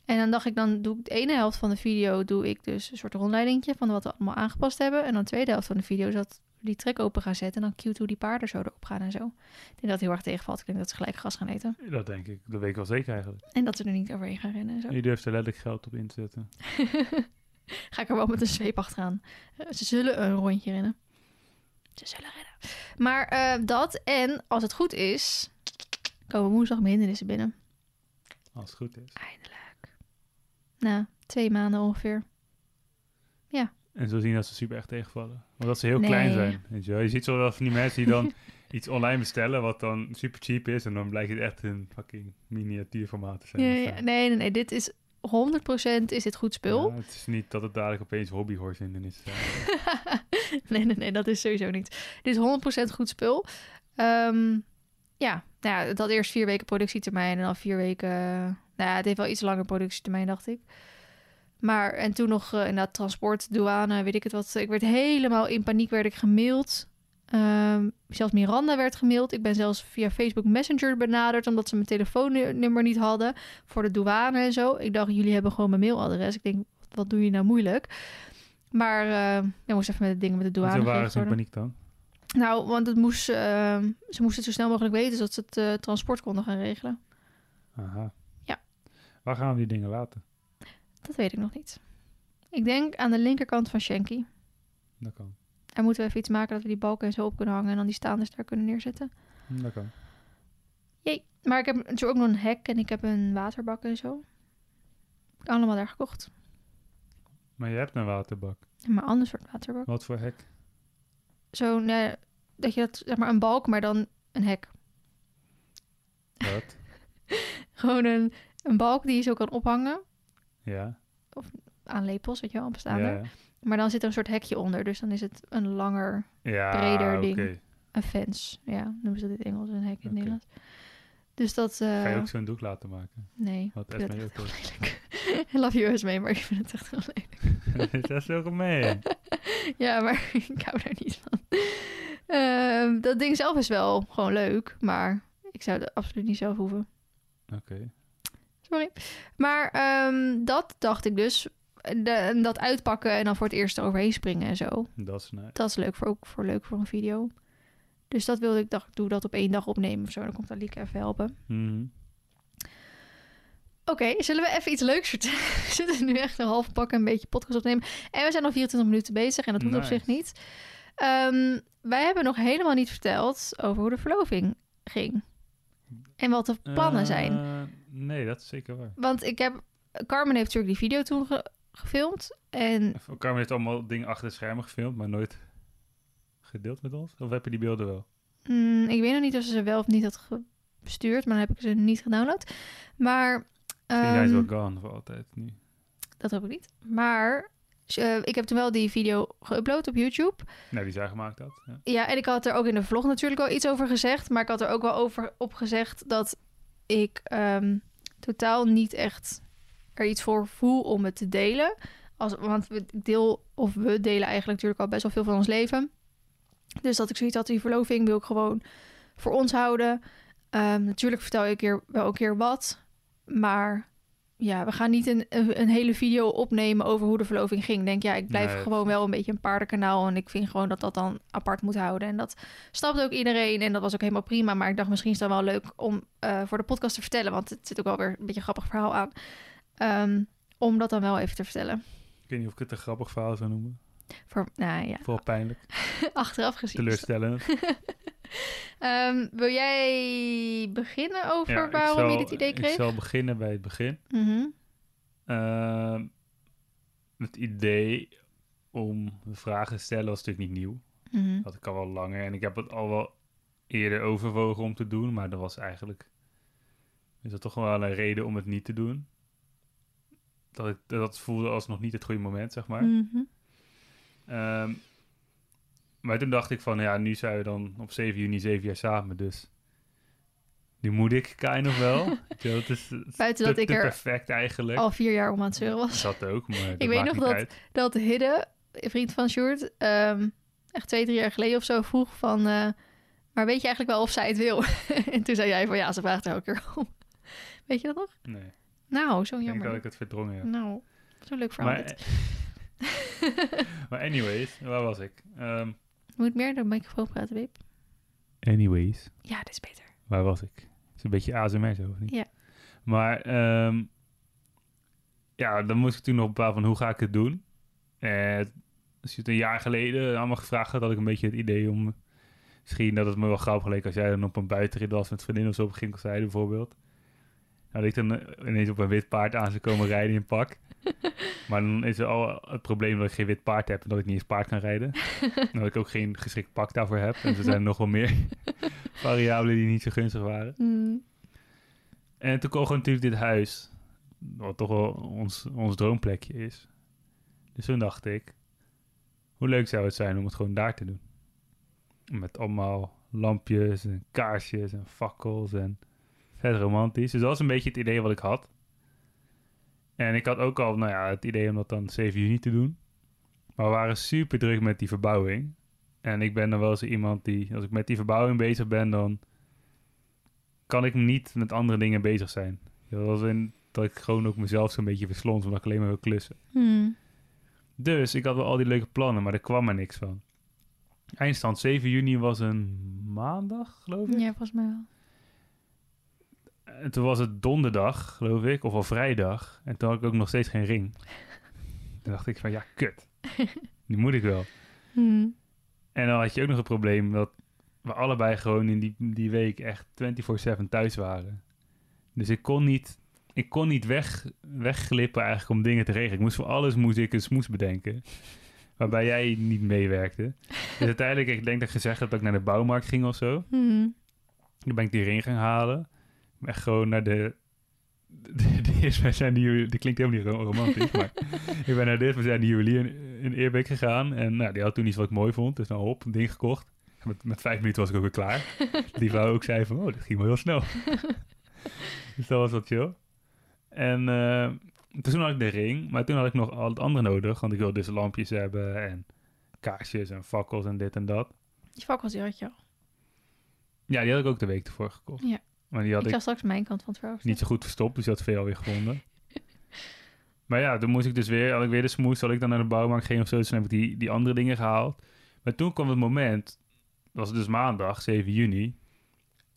En dan dacht ik, dan doe ik de ene helft van de video, doe ik dus een soort rondleidingje van wat we allemaal aangepast hebben. En dan de tweede helft van de video dat we die track open gaan zetten. En dan cute hoe die paarden zo erop gaan en zo. Ik denk dat het heel erg tegenvalt. Ik denk dat ze gelijk gas gaan eten. Dat denk ik. Dat weet ik wel zeker eigenlijk. En dat ze er niet overheen gaan rennen en zo. Je durft er letterlijk geld op in te zetten. <laughs> Ga ik er wel met een zweep achteraan. Ze zullen een rondje rennen. Ze zullen rennen. Maar eh, dat en als het goed is, komen woensdag mijn hindernissen binnen. Als het goed is. Eindelijk. Na twee maanden ongeveer. En zo zien dat ze super echt tegenvallen. Omdat ze heel Nee. klein zijn. Weet je, wel. je ziet zo wel van die mensen die dan <laughs> iets online bestellen, wat dan super cheap is. En dan blijkt het echt een fucking miniatuurformaat te zijn. Ja, ja, nee, nee, nee. Dit is 100% is dit goed spul. Ja, het is niet dat het dadelijk opeens hobbyhorse in is. <laughs> nee, nee, nee, dat is sowieso niet. Dit is 100% goed spul. Ehm, ja, nou ja, had eerst vier weken productietermijn en dan vier weken... Nou ja, het heeft wel iets langer productietermijn, dacht ik. Maar, en toen nog uh, inderdaad transport, douane, weet ik het wat. Ik werd helemaal in paniek, werd ik gemaild. Um, zelfs Miranda werd gemaild. Ik ben zelfs via Facebook Messenger benaderd... omdat ze mijn telefoonnummer niet hadden voor de douane en zo. Ik dacht, jullie hebben gewoon mijn mailadres. Ik denk, wat doe je nou moeilijk? Maar uh, ik moest even met de dingen met de douane Toen waren ze in paniek dan? Nou, want het moest, uh, ze moesten het zo snel mogelijk weten... zodat ze het uh, transport konden gaan regelen. Aha. Waar gaan we die dingen laten? Dat weet ik nog niet. Ik denk aan de linkerkant van Shanky. Dat kan. En moeten we even iets maken dat we die balken en zo op kunnen hangen... en dan die staanders daar kunnen neerzetten. Dat kan. Jee. Maar ik heb natuurlijk ook nog een hek en ik heb een waterbak en zo. Allemaal daar gekocht. Maar je hebt een waterbak. Maar een ander soort waterbak. Wat voor hek? Zo, nee, dat je dat, zeg maar een balk, maar dan een hek. Wat? <laughs> Gewoon een, een balk die je zo kan ophangen Ja. aan lepels, weet je wel, bestaande. Ja, ja. Maar dan zit er een soort hekje onder, dus dan is het een langer, ja breder ding. een fence. Ja, noemen ze dit in Engels, een hek in het Oké. Nederlands. Dus dat... eh, Ga je ook zo'n doek laten maken? Nee, Wat doet. heel lelijk. I <laughs> love you Esme, maar ik vind het echt heel lelijk. <laughs> dat is zo gemeen. <laughs> Ja, maar ik hou daar niet van. Ehm, dat ding zelf is wel gewoon leuk, maar ik zou het absoluut niet zelf hoeven. Oké. Sorry. Maar ehm, dat dacht ik dus. De, dat uitpakken en dan voor het eerst eroverheen springen en zo. Dat is nice. Dat is leuk voor, ook voor, leuk voor een video. Dus dat wilde ik, dacht ik, doe dat op één dag opnemen of zo. Dan komt Alieke even helpen. Mhm. Oké, zullen we even iets leuks vertellen? <laughs> We zitten nu echt een half pak een beetje podcast opnemen. En we zijn al 24 minuten bezig en dat hoeft op zich niet. Ehm, wij hebben nog helemaal niet verteld over hoe de verloving ging. En wat de plannen zijn. Eh, nee, dat is zeker waar. Want ik heb... Carmen heeft natuurlijk die video toen ge- gefilmd. En Carmen heeft allemaal dingen achter de schermen gefilmd, maar nooit gedeeld met ons? Of heb je die beelden wel? mm, ik weet nog niet of ze ze wel of niet had gestuurd. Maar dan heb ik ze niet gedownload. Maar... Misschien zijn ze ehm, wel gone voor altijd nu. dat hoop ik niet. Maar eh, ik heb toen wel die video geüpload op YouTube. Nou, die zij gemaakt had. Ja. Ja, en ik had er ook in de vlog natuurlijk wel iets over gezegd. Maar ik had er ook wel over op gezegd dat ik ehm, totaal niet echt er iets voor voel om het te delen. Als, want we deel, of we delen eigenlijk natuurlijk al best wel veel van ons leven. Dus dat ik zoiets had, die verloving wil ik gewoon voor ons houden. Ehm, natuurlijk vertel ik keer, wel een keer wat. Maar ja, we gaan niet een, een, hele video opnemen over hoe de verloving ging. Ik denk, ja, ik blijf Nee, gewoon wel een beetje een paardenkanaal. En ik vind gewoon dat dat dan apart moet houden. En dat snapte ook iedereen. En dat was ook helemaal prima. Maar ik dacht, misschien is het dan wel leuk om eh, voor de podcast te vertellen. Want het zit ook wel weer een beetje een grappig verhaal aan. Ehm, om dat dan wel even te vertellen. Ik weet niet of ik het een grappig verhaal zou noemen. Voor, nou ja, Vooral pijnlijk, <laughs> achteraf gezien. teleurstellend. <laughs> Ehm, wil jij beginnen over Ja, waarom zal- je dit idee kreeg? Ik zal beginnen bij het begin. Mhm. Ehm, het idee om vragen te stellen was natuurlijk niet nieuw. Mhm. had ik al wel langer. En ik heb het al wel eerder overwogen om te doen, maar dat was eigenlijk... Is dat toch wel een reden om het niet te doen? Dat, ik, dat voelde als nog niet het goede moment, zeg maar. Mhm. Ehm, maar toen dacht ik van, ja, nu zijn we dan op 7 juni zeven jaar samen, dus... Nu moet ik kind of wel. <laughs> Het is, Buiten te, dat ik er perfect eigenlijk. al vier jaar om aan het zeuren was. Dat ook, maar dat weet nog dat- uit. Dat Hidde, vriend van Sjoerd, ehm, echt twee, drie jaar geleden of zo vroeg van... eh, maar weet je eigenlijk wel of zij het wil? <laughs> en toen zei jij van ja, ze vraagt er elke keer om. <laughs> Weet je dat nog? Nee, Nou, zo ik denk jammer. Dat ik het verdrongen heb. Nou, zo'n leuk verhaal. Maar, maar anyways, waar was ik? Ehm, Moet meer door de microfoon praten, babe? anyways, Ja, dat is beter. waar was ik? Het is een beetje ASMR zo, of niet? Ja. Maar ehm, ja, dan moest ik toen nog bepalen van hoe ga ik het doen. En als je het een jaar geleden allemaal gevraagd had, had ik een beetje het idee om... Misschien dat het me wel grappig leek als jij dan op een buitenrit was met vriendinnen of zo op Ginkelzijde bijvoorbeeld. Dat ik dan eh, ineens op een wit paard aan zou komen rijden in pak. <laughs> Maar dan is er al het probleem dat ik geen wit paard heb en dat ik niet eens paard kan rijden. <laughs> en dat ik ook geen geschikt pak daarvoor heb. En er zijn nog wel meer <laughs> variabelen die niet zo gunstig waren. Mm. En toen kocht natuurlijk dit huis, wat toch wel ons, ons droomplekje is. Dus toen dacht ik, hoe leuk zou het zijn om het gewoon daar te doen. Met allemaal lampjes en kaarsjes en fakkels en vet romantisch. Dus dat was een beetje het idee wat ik had. En ik had ook al, nou ja, het idee om dat dan 7 juni te doen. Maar we waren super druk met die verbouwing. En ik ben dan wel eens iemand die, als ik met die verbouwing bezig ben, dan kan ik niet met andere dingen bezig zijn. Dat was in dat ik gewoon ook mezelf zo'n beetje verslond, omdat ik alleen maar wil klussen. Mm. Dus ik had wel al die leuke plannen, maar er kwam er niks van. Eindstand 7 juni was een maandag, geloof ik. Ja, volgens mij wel. En toen was het donderdag, geloof ik, of al vrijdag. En toen had ik ook nog steeds geen ring. <laughs> toen dacht ik van, ja, kut. Die moet ik wel. Mm. En dan had je ook nog het probleem dat we allebei gewoon in die, die week echt 24-7 thuis waren. Dus ik kon niet, ik kon niet weg, wegglippen eigenlijk om dingen te regelen. Ik moest voor alles moest ik een smoes bedenken. <laughs> Waarbij jij niet meewerkte. Dus uiteindelijk, ik denk dat ik gezegd heb dat ik naar de bouwmarkt ging of zo. Mm. Dan ben ik die ring gaan halen. Ben gewoon naar de... De, de eerstbijzijnde juwelier... Die klinkt helemaal niet ro- romantisch, maar... <laughs> Ik ben naar de eerstbijzijnde juwelier in, in Eerbeek gegaan. En nou, die had toen iets wat ik mooi vond. Dus nou hop, een ding gekocht. Met, met vijf minuten was ik ook weer klaar. <laughs> Die vrouw ook zei van... Oh, dit ging wel heel snel. <laughs> dus dat was wat chill. En eh, toen had ik de ring. Maar toen had ik nog al het andere nodig. Want ik wilde dus lampjes hebben. En kaarsjes en fakkels en dit en dat. Die fakkels die had je al. Ja, die had ik ook de week ervoor gekocht. Ja. Maar die had ik ik straks mijn kant van het verhaal niet zo goed verstopt, dus dat veel weer gevonden. <laughs> maar ja, toen moest ik dus weer, had ik weer de smoes, had ik dan naar de bouwmarkt ging of zo, dus toen heb ik die, die andere dingen gehaald. Maar toen kwam het moment, dat was dus maandag, 7 juni,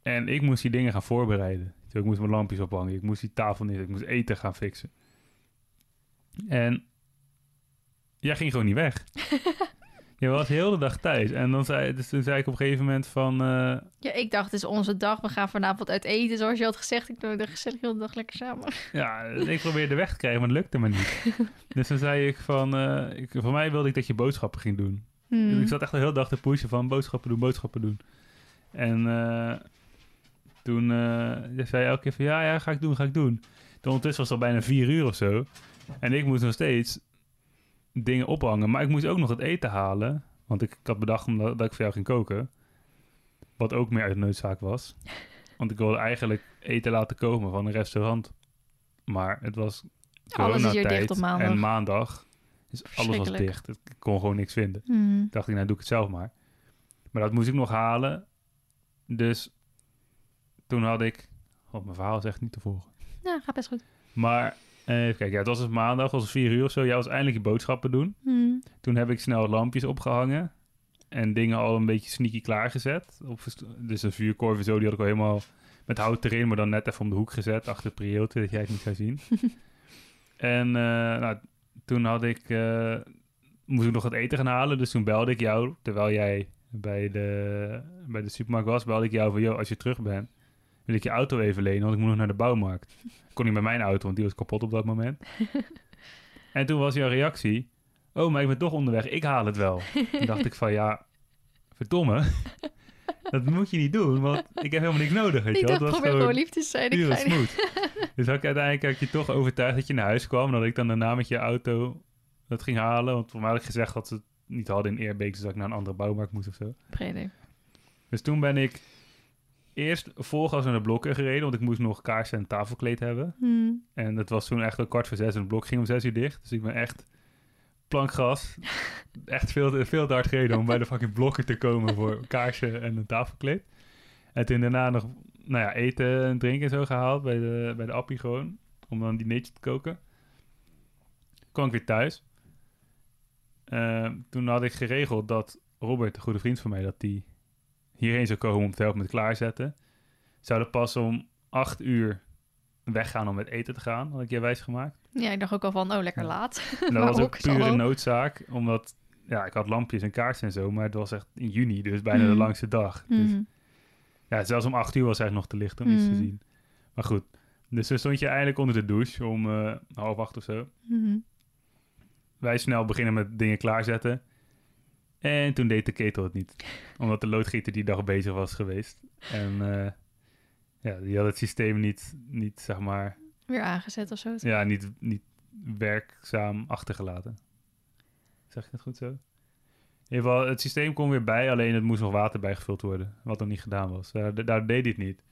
en ik moest die dingen gaan voorbereiden. Dus ik moest mijn lampjes ophangen, ik moest die tafel neer, ik moest eten gaan fixen. En jij ging gewoon niet weg. <laughs> je was heel de dag thuis. En dan zei, dus toen zei ik op een gegeven moment van... eh, Ja, ik dacht, het is onze dag. We gaan vanavond uit eten, zoals je had gezegd. Ik doe de gezellig heel de dag lekker samen. Ja, ik probeerde weg te krijgen, maar het lukte me niet. <laughs> dus dan zei ik van... eh, ik, voor mij wilde ik dat je boodschappen ging doen. Hmm. Dus ik zat echt de hele dag te pushen van boodschappen doen, boodschappen doen. En eh, toen zei je elke keer van... Ja, ja, ga ik doen, ga ik doen. Toen ondertussen was het al bijna vier uur of zo. En ik moest nog steeds dingen ophangen. Maar ik moest ook nog het eten halen. Want ik, ik had bedacht omdat, dat ik voor jou ging koken. Wat ook meer uit noodzaak was. <laughs> Want ik wilde eigenlijk eten laten komen van een restaurant. Maar het was Alles is hier coronatijd dicht op maandag. En maandag. Dus alles was dicht. Ik kon gewoon niks vinden. Hmm. dacht ik, nou doe ik het zelf maar. Maar dat moest ik nog halen. Dus toen had ik... Oh, mijn verhaal is echt niet te volgen. Ja, gaat best goed. Maar even kijken, ja, het was dus maandag, het was vier uur of zo. Jij was eindelijk je boodschappen doen. Hmm. Toen heb ik snel lampjes opgehangen. En dingen al een beetje sneaky klaargezet. Op, dus een vuurkorf en zo, die had ik al helemaal met hout erin, maar dan net even om de hoek gezet. Achter het prieeltje, dat jij het niet zou zien. <laughs> en eh, nou, toen had ik, eh, moest ik nog het eten gaan halen. Dus toen belde ik jou, terwijl jij bij de, bij de supermarkt was, belde ik jou van, joh, als je terug bent, wil ik je auto even lenen, want ik moet nog naar de bouwmarkt. <laughs> Kon niet met mijn auto, want die was kapot op dat moment. <laughs> en toen was jouw reactie, oh, maar ik ben toch onderweg, ik haal het wel. toen dacht ik van, ja, verdomme, <laughs> dat moet je niet doen, want ik heb helemaal niks nodig. Weet je Ik wel. was probeer gewoon lief te zijn. Ik smooth. dus had ik uiteindelijk had ik je toch overtuigd dat je naar huis kwam. En dat ik dan daarna met je auto dat ging halen. Want voor mij had ik gezegd dat ze het niet hadden in Eerbeek. Dus dat ik naar een andere bouwmarkt moest of zo. Dus toen ben ik eerst vol gas naar de blokken gereden. Want ik moest nog kaarsen en tafelkleed hebben. Hmm. En het was toen echt al kwart voor zes en het blok ging om zes uur dicht. Dus ik ben echt plankgas. <laughs> echt veel, te- veel te hard gereden om bij de fucking blokken te komen voor kaarsen en een tafelkleed. En toen daarna nog nou ja, eten en drinken en zo gehaald bij de, bij de appie gewoon. Om dan een dinertje te koken. Kwam ik weer thuis. Ehm, toen had ik geregeld dat Robert, een goede vriend van mij, dat die hierheen zou komen om te helpen met klaarzetten. Zouden pas om acht uur weggaan om met eten te gaan, had ik je wijs gemaakt. Ja, ik dacht ook al van, oh, lekker laat. En <laughs> dat was ook pure noodzaak, omdat ja, ik had lampjes en kaarsen en zo, maar het was echt in juni, dus bijna de Mhm. langste dag. Dus Hmm. ja, zelfs om acht uur was eigenlijk nog te licht om iets te Mhm. zien. Maar goed, dus toen stond je eindelijk onder de douche om eh, half acht of zo. Hmm. Wij snel beginnen met dingen klaarzetten. En toen deed de ketel het niet. Omdat de loodgieter die dag bezig was geweest. En eh, ja, die had het systeem niet, niet zeg maar, Weer aangezet of zo. ja, niet, niet werkzaam achtergelaten. Zeg ik het goed zo? In ieder geval, het systeem kon weer bij, alleen het moest nog water bijgevuld worden. Wat nog niet gedaan was. Daar, daar deed hij het niet.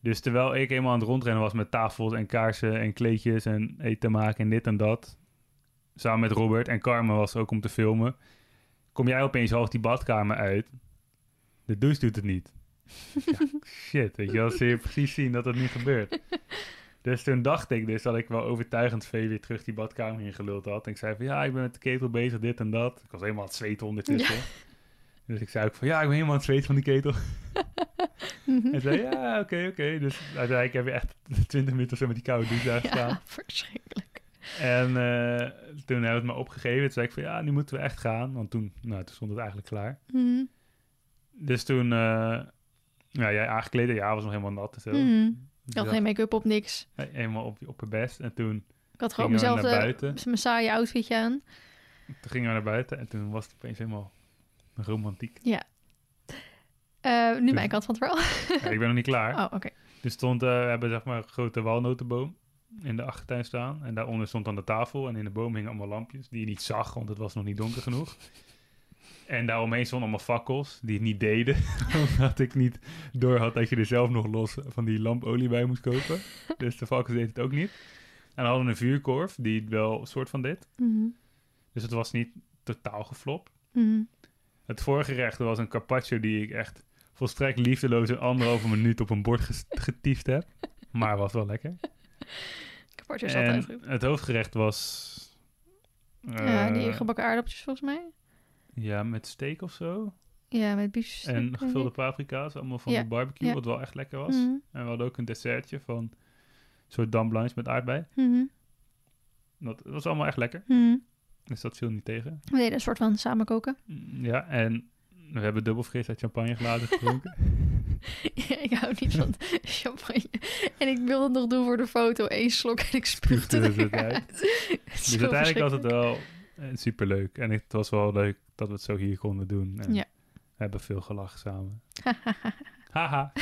Dus terwijl ik eenmaal aan het rondrennen was met tafels en kaarsen en kleedjes en eten maken en dit en dat. Samen met Robert en Carmen was ook om te filmen. Kom jij opeens half die badkamer uit. De douche doet het niet. Ja, <laughs> shit, weet je wel. Je precies zien dat het niet gebeurt. Dus toen dacht ik dus dat ik wel overtuigend veel weer terug die badkamer in geluld had. En ik zei van ja, ik ben met de ketel bezig, dit en dat. Ik was helemaal aan het zweten ondertussen. Dus ik zei ook van ja, ik ben helemaal aan het zweten van die ketel. Mhm. En zei ja, oké, oké. Dus uiteindelijk heb je echt 20 minuten zo met die koude douche daar gestaan. Ja, verschrikkelijk. En eh, toen hebben we het me opgegeven. Toen zei ik van ja, nu moeten we echt gaan. Want toen, nou, toen stond het eigenlijk klaar. Hmm. Dus toen, eh, ja, jij aangekleed. Ja, was nog helemaal nat en zo. Dus Ik had ja, geen make-up op, niks. Helemaal op, op het best. En toen Ik had gewoon gingen we mezelf buiten. mijn saaie outfitje aan. Toen gingen we naar buiten. En toen was het opeens helemaal romantiek. Eh, nu mijn kant van het verhaal. Ja, ik ben nog niet klaar. <laughs> Oh, oké. Er stond, eh, we hebben zeg maar een grote walnotenboom in de achtertuin staan. En daaronder stond dan de tafel. En in de boom hingen allemaal lampjes die je niet zag, want het was nog niet donker genoeg. <laughs> En daaromheen stonden allemaal fakkels die het niet deden. <laughs> omdat ik niet door had dat je er zelf nog los van die lampolie bij moest kopen. <laughs> Dus de fakkels deden het ook niet. En we hadden een vuurkorf die het wel een soort van deed. Mhm. Dus het was niet totaal geflopt. Mhm. Het voorgerecht was een carpaccio die ik echt volstrekt liefdeloos in anderhalve minuut op een bord getiefd heb. Maar was wel lekker. En altijd goed. het hoofdgerecht was... Ja, die eh, gebakken aardappeltjes volgens mij. ja, met steak of zo. Ja, met biefstuk. En gevulde ik. paprika's, allemaal van Ja, de barbecue, ja. wat wel echt lekker was. Mhm. En we hadden ook een dessertje van een soort dame blanche met aardbei. Mhm. Dat, dat was allemaal echt lekker, Mhm. dus dat viel niet tegen. We deden een soort van samenkoken. Mm, Ja, en we hebben dubbel fris uit champagneglazen gedronken. <laughs> <laughs> Ja, ik hou niet van <laughs> champagne. En ik wilde het nog doen voor de foto. Eén slok en ik spuugde het eruit. <laughs> Dus uiteindelijk was het wel eh, superleuk. En het was wel leuk dat we het zo hier konden doen. En Ja. We hebben veel gelachen samen. Haha.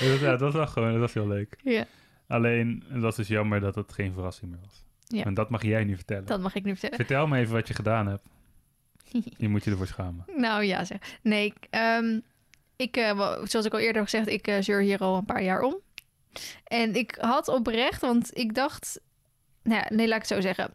dus ja, dat was wel gewoon, dat was heel leuk. ja, Alleen, het was dus jammer dat het geen verrassing meer was. Ja. En dat mag jij nu vertellen. dat mag ik nu vertellen. Vertel me even wat je gedaan hebt. <laughs> Je moet je ervoor schamen. Nou ja, zeg. Nee, ik, ehm, ik eh, zoals ik al eerder heb gezegd, ik eh, zeur hier al een paar jaar om. En ik had oprecht, want ik dacht... Nou ja, nee, laat ik het zo zeggen.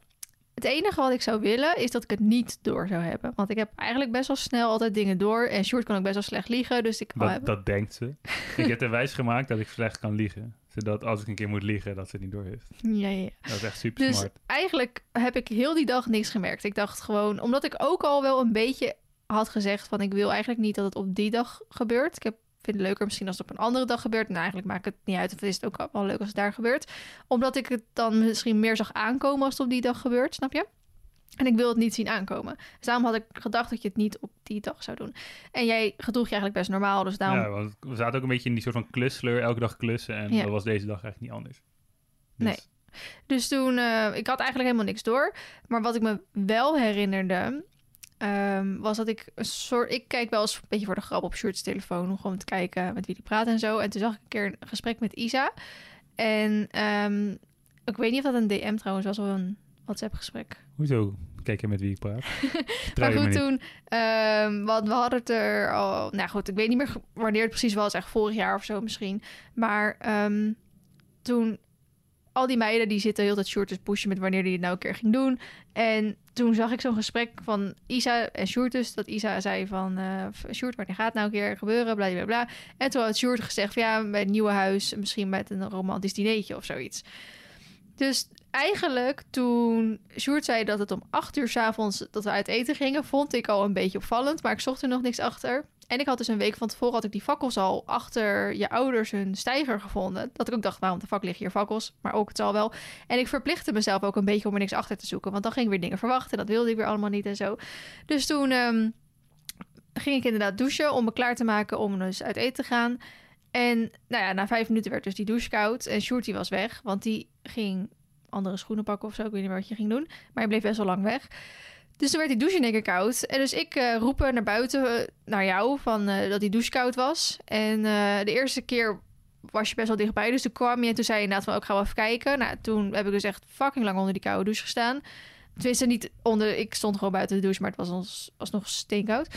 Het enige wat ik zou willen, is dat ik het niet door zou hebben. Want ik heb eigenlijk best wel snel altijd dingen door. En Sjoerd kan ook best wel slecht liegen, dus ik... Dat, dat denkt ze. ik heb er <laughs> wijs gemaakt dat ik slecht kan liegen. Zodat als ik een keer moet liegen, dat ze het niet door heeft. ja, ja. Dat is echt super Dus smart. eigenlijk heb ik heel die dag niks gemerkt. Ik dacht gewoon, omdat ik ook al wel een beetje had gezegd van ik wil eigenlijk niet dat het op die dag gebeurt. Ik heb, vind het leuker misschien als het op een andere dag gebeurt. Nou, eigenlijk maakt het niet uit of is het ook wel leuk als het daar gebeurt. Omdat ik het dan misschien meer zag aankomen als het op die dag gebeurt, snap je? En ik wil het niet zien aankomen. Dus daarom had ik gedacht dat je het niet op die dag zou doen. En jij gedroeg je eigenlijk best normaal, dus daarom... Ja, want we zaten ook een beetje in die soort van klussleur, elke dag klussen. En Ja. dat was deze dag eigenlijk niet anders. Dus, Nee. Dus toen, eh, ik had eigenlijk helemaal niks door. Maar wat ik me wel herinnerde, ehm, was dat ik een soort... Ik kijk wel eens een beetje voor de grap op Sjoerd's telefoon... om gewoon te kijken met wie die praat en zo. En toen zag ik een keer een gesprek met Isa. En ehm, ik weet niet of dat een DM trouwens was of een WhatsApp-gesprek. Hoezo? Kijk je met wie ik praat? <laughs> Maar goed, toen... ehm, want we hadden het er al... Nou goed, ik weet niet meer wanneer het precies was. Echt vorig jaar of zo misschien. Maar ehm, toen... Al die meiden die zitten heel dat short te pushen met wanneer die het nou een keer ging doen. En toen zag ik zo'n gesprek van Isa en Sjoerd dus. Dat Isa zei van... eh Sjoerd, wanneer gaat het nou een keer gebeuren? Bla, bla, bla. En toen had Sjoerd gezegd van, ja, bij het nieuwe huis... misschien met een romantisch dinertje of zoiets. Dus eigenlijk toen Sjoerd zei dat het om acht uur s'avonds dat we uit eten gingen... vond ik al een beetje opvallend, maar ik zocht er nog niks achter. En ik had dus een week van tevoren had ik die fakkels al achter je ouders hun stijger gevonden. Dat ik ook dacht, waarom de fuck liggen hier fakkels? Maar ook het zal wel. En ik verplichtte mezelf ook een beetje om er niks achter te zoeken. Want dan ging ik weer dingen verwachten. Dat wilde ik weer allemaal niet en zo. Dus toen ehm, ging ik inderdaad douchen om me klaar te maken om dus uit eten te gaan. En nou ja, na vijf minuten werd dus die douche koud. En Sjoerd was weg, want die ging andere schoenen pakken of zo. Ik weet niet meer wat je ging doen. Maar hij bleef best wel lang weg. Dus toen werd die douche in één koud. En dus ik eh roepen naar buiten, eh, naar jou, van, eh, dat die douche koud was. En eh, de eerste keer was je best wel dichtbij. Dus toen kwam je en toen zei je inderdaad van, ook gaan we even kijken. Nou, toen heb ik dus echt fucking lang onder die koude douche gestaan. Tenminste, niet onder... Ik stond gewoon buiten de douche, maar het was ons, alsnog steenkoud.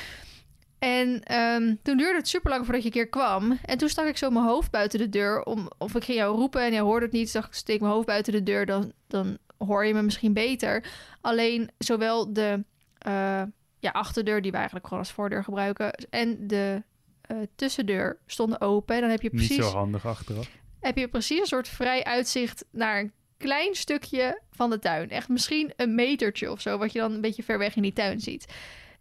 En ehm, toen duurde het super lang voordat je een keer kwam. En toen stak ik zo mijn hoofd buiten de deur. Om, of ik ging jou roepen en jij hoorde het niet. Dus dacht ik, steek mijn hoofd buiten de deur. Dan, dan hoor je me misschien beter. Alleen zowel de eh, ja, achterdeur, die we eigenlijk gewoon als voordeur gebruiken. En de eh, tussendeur stonden open. En dan heb je Niet precies zo handig achteraf. heb je precies een soort vrij uitzicht naar een klein stukje van de tuin. Echt misschien een metertje of zo, wat je dan een beetje ver weg in die tuin ziet.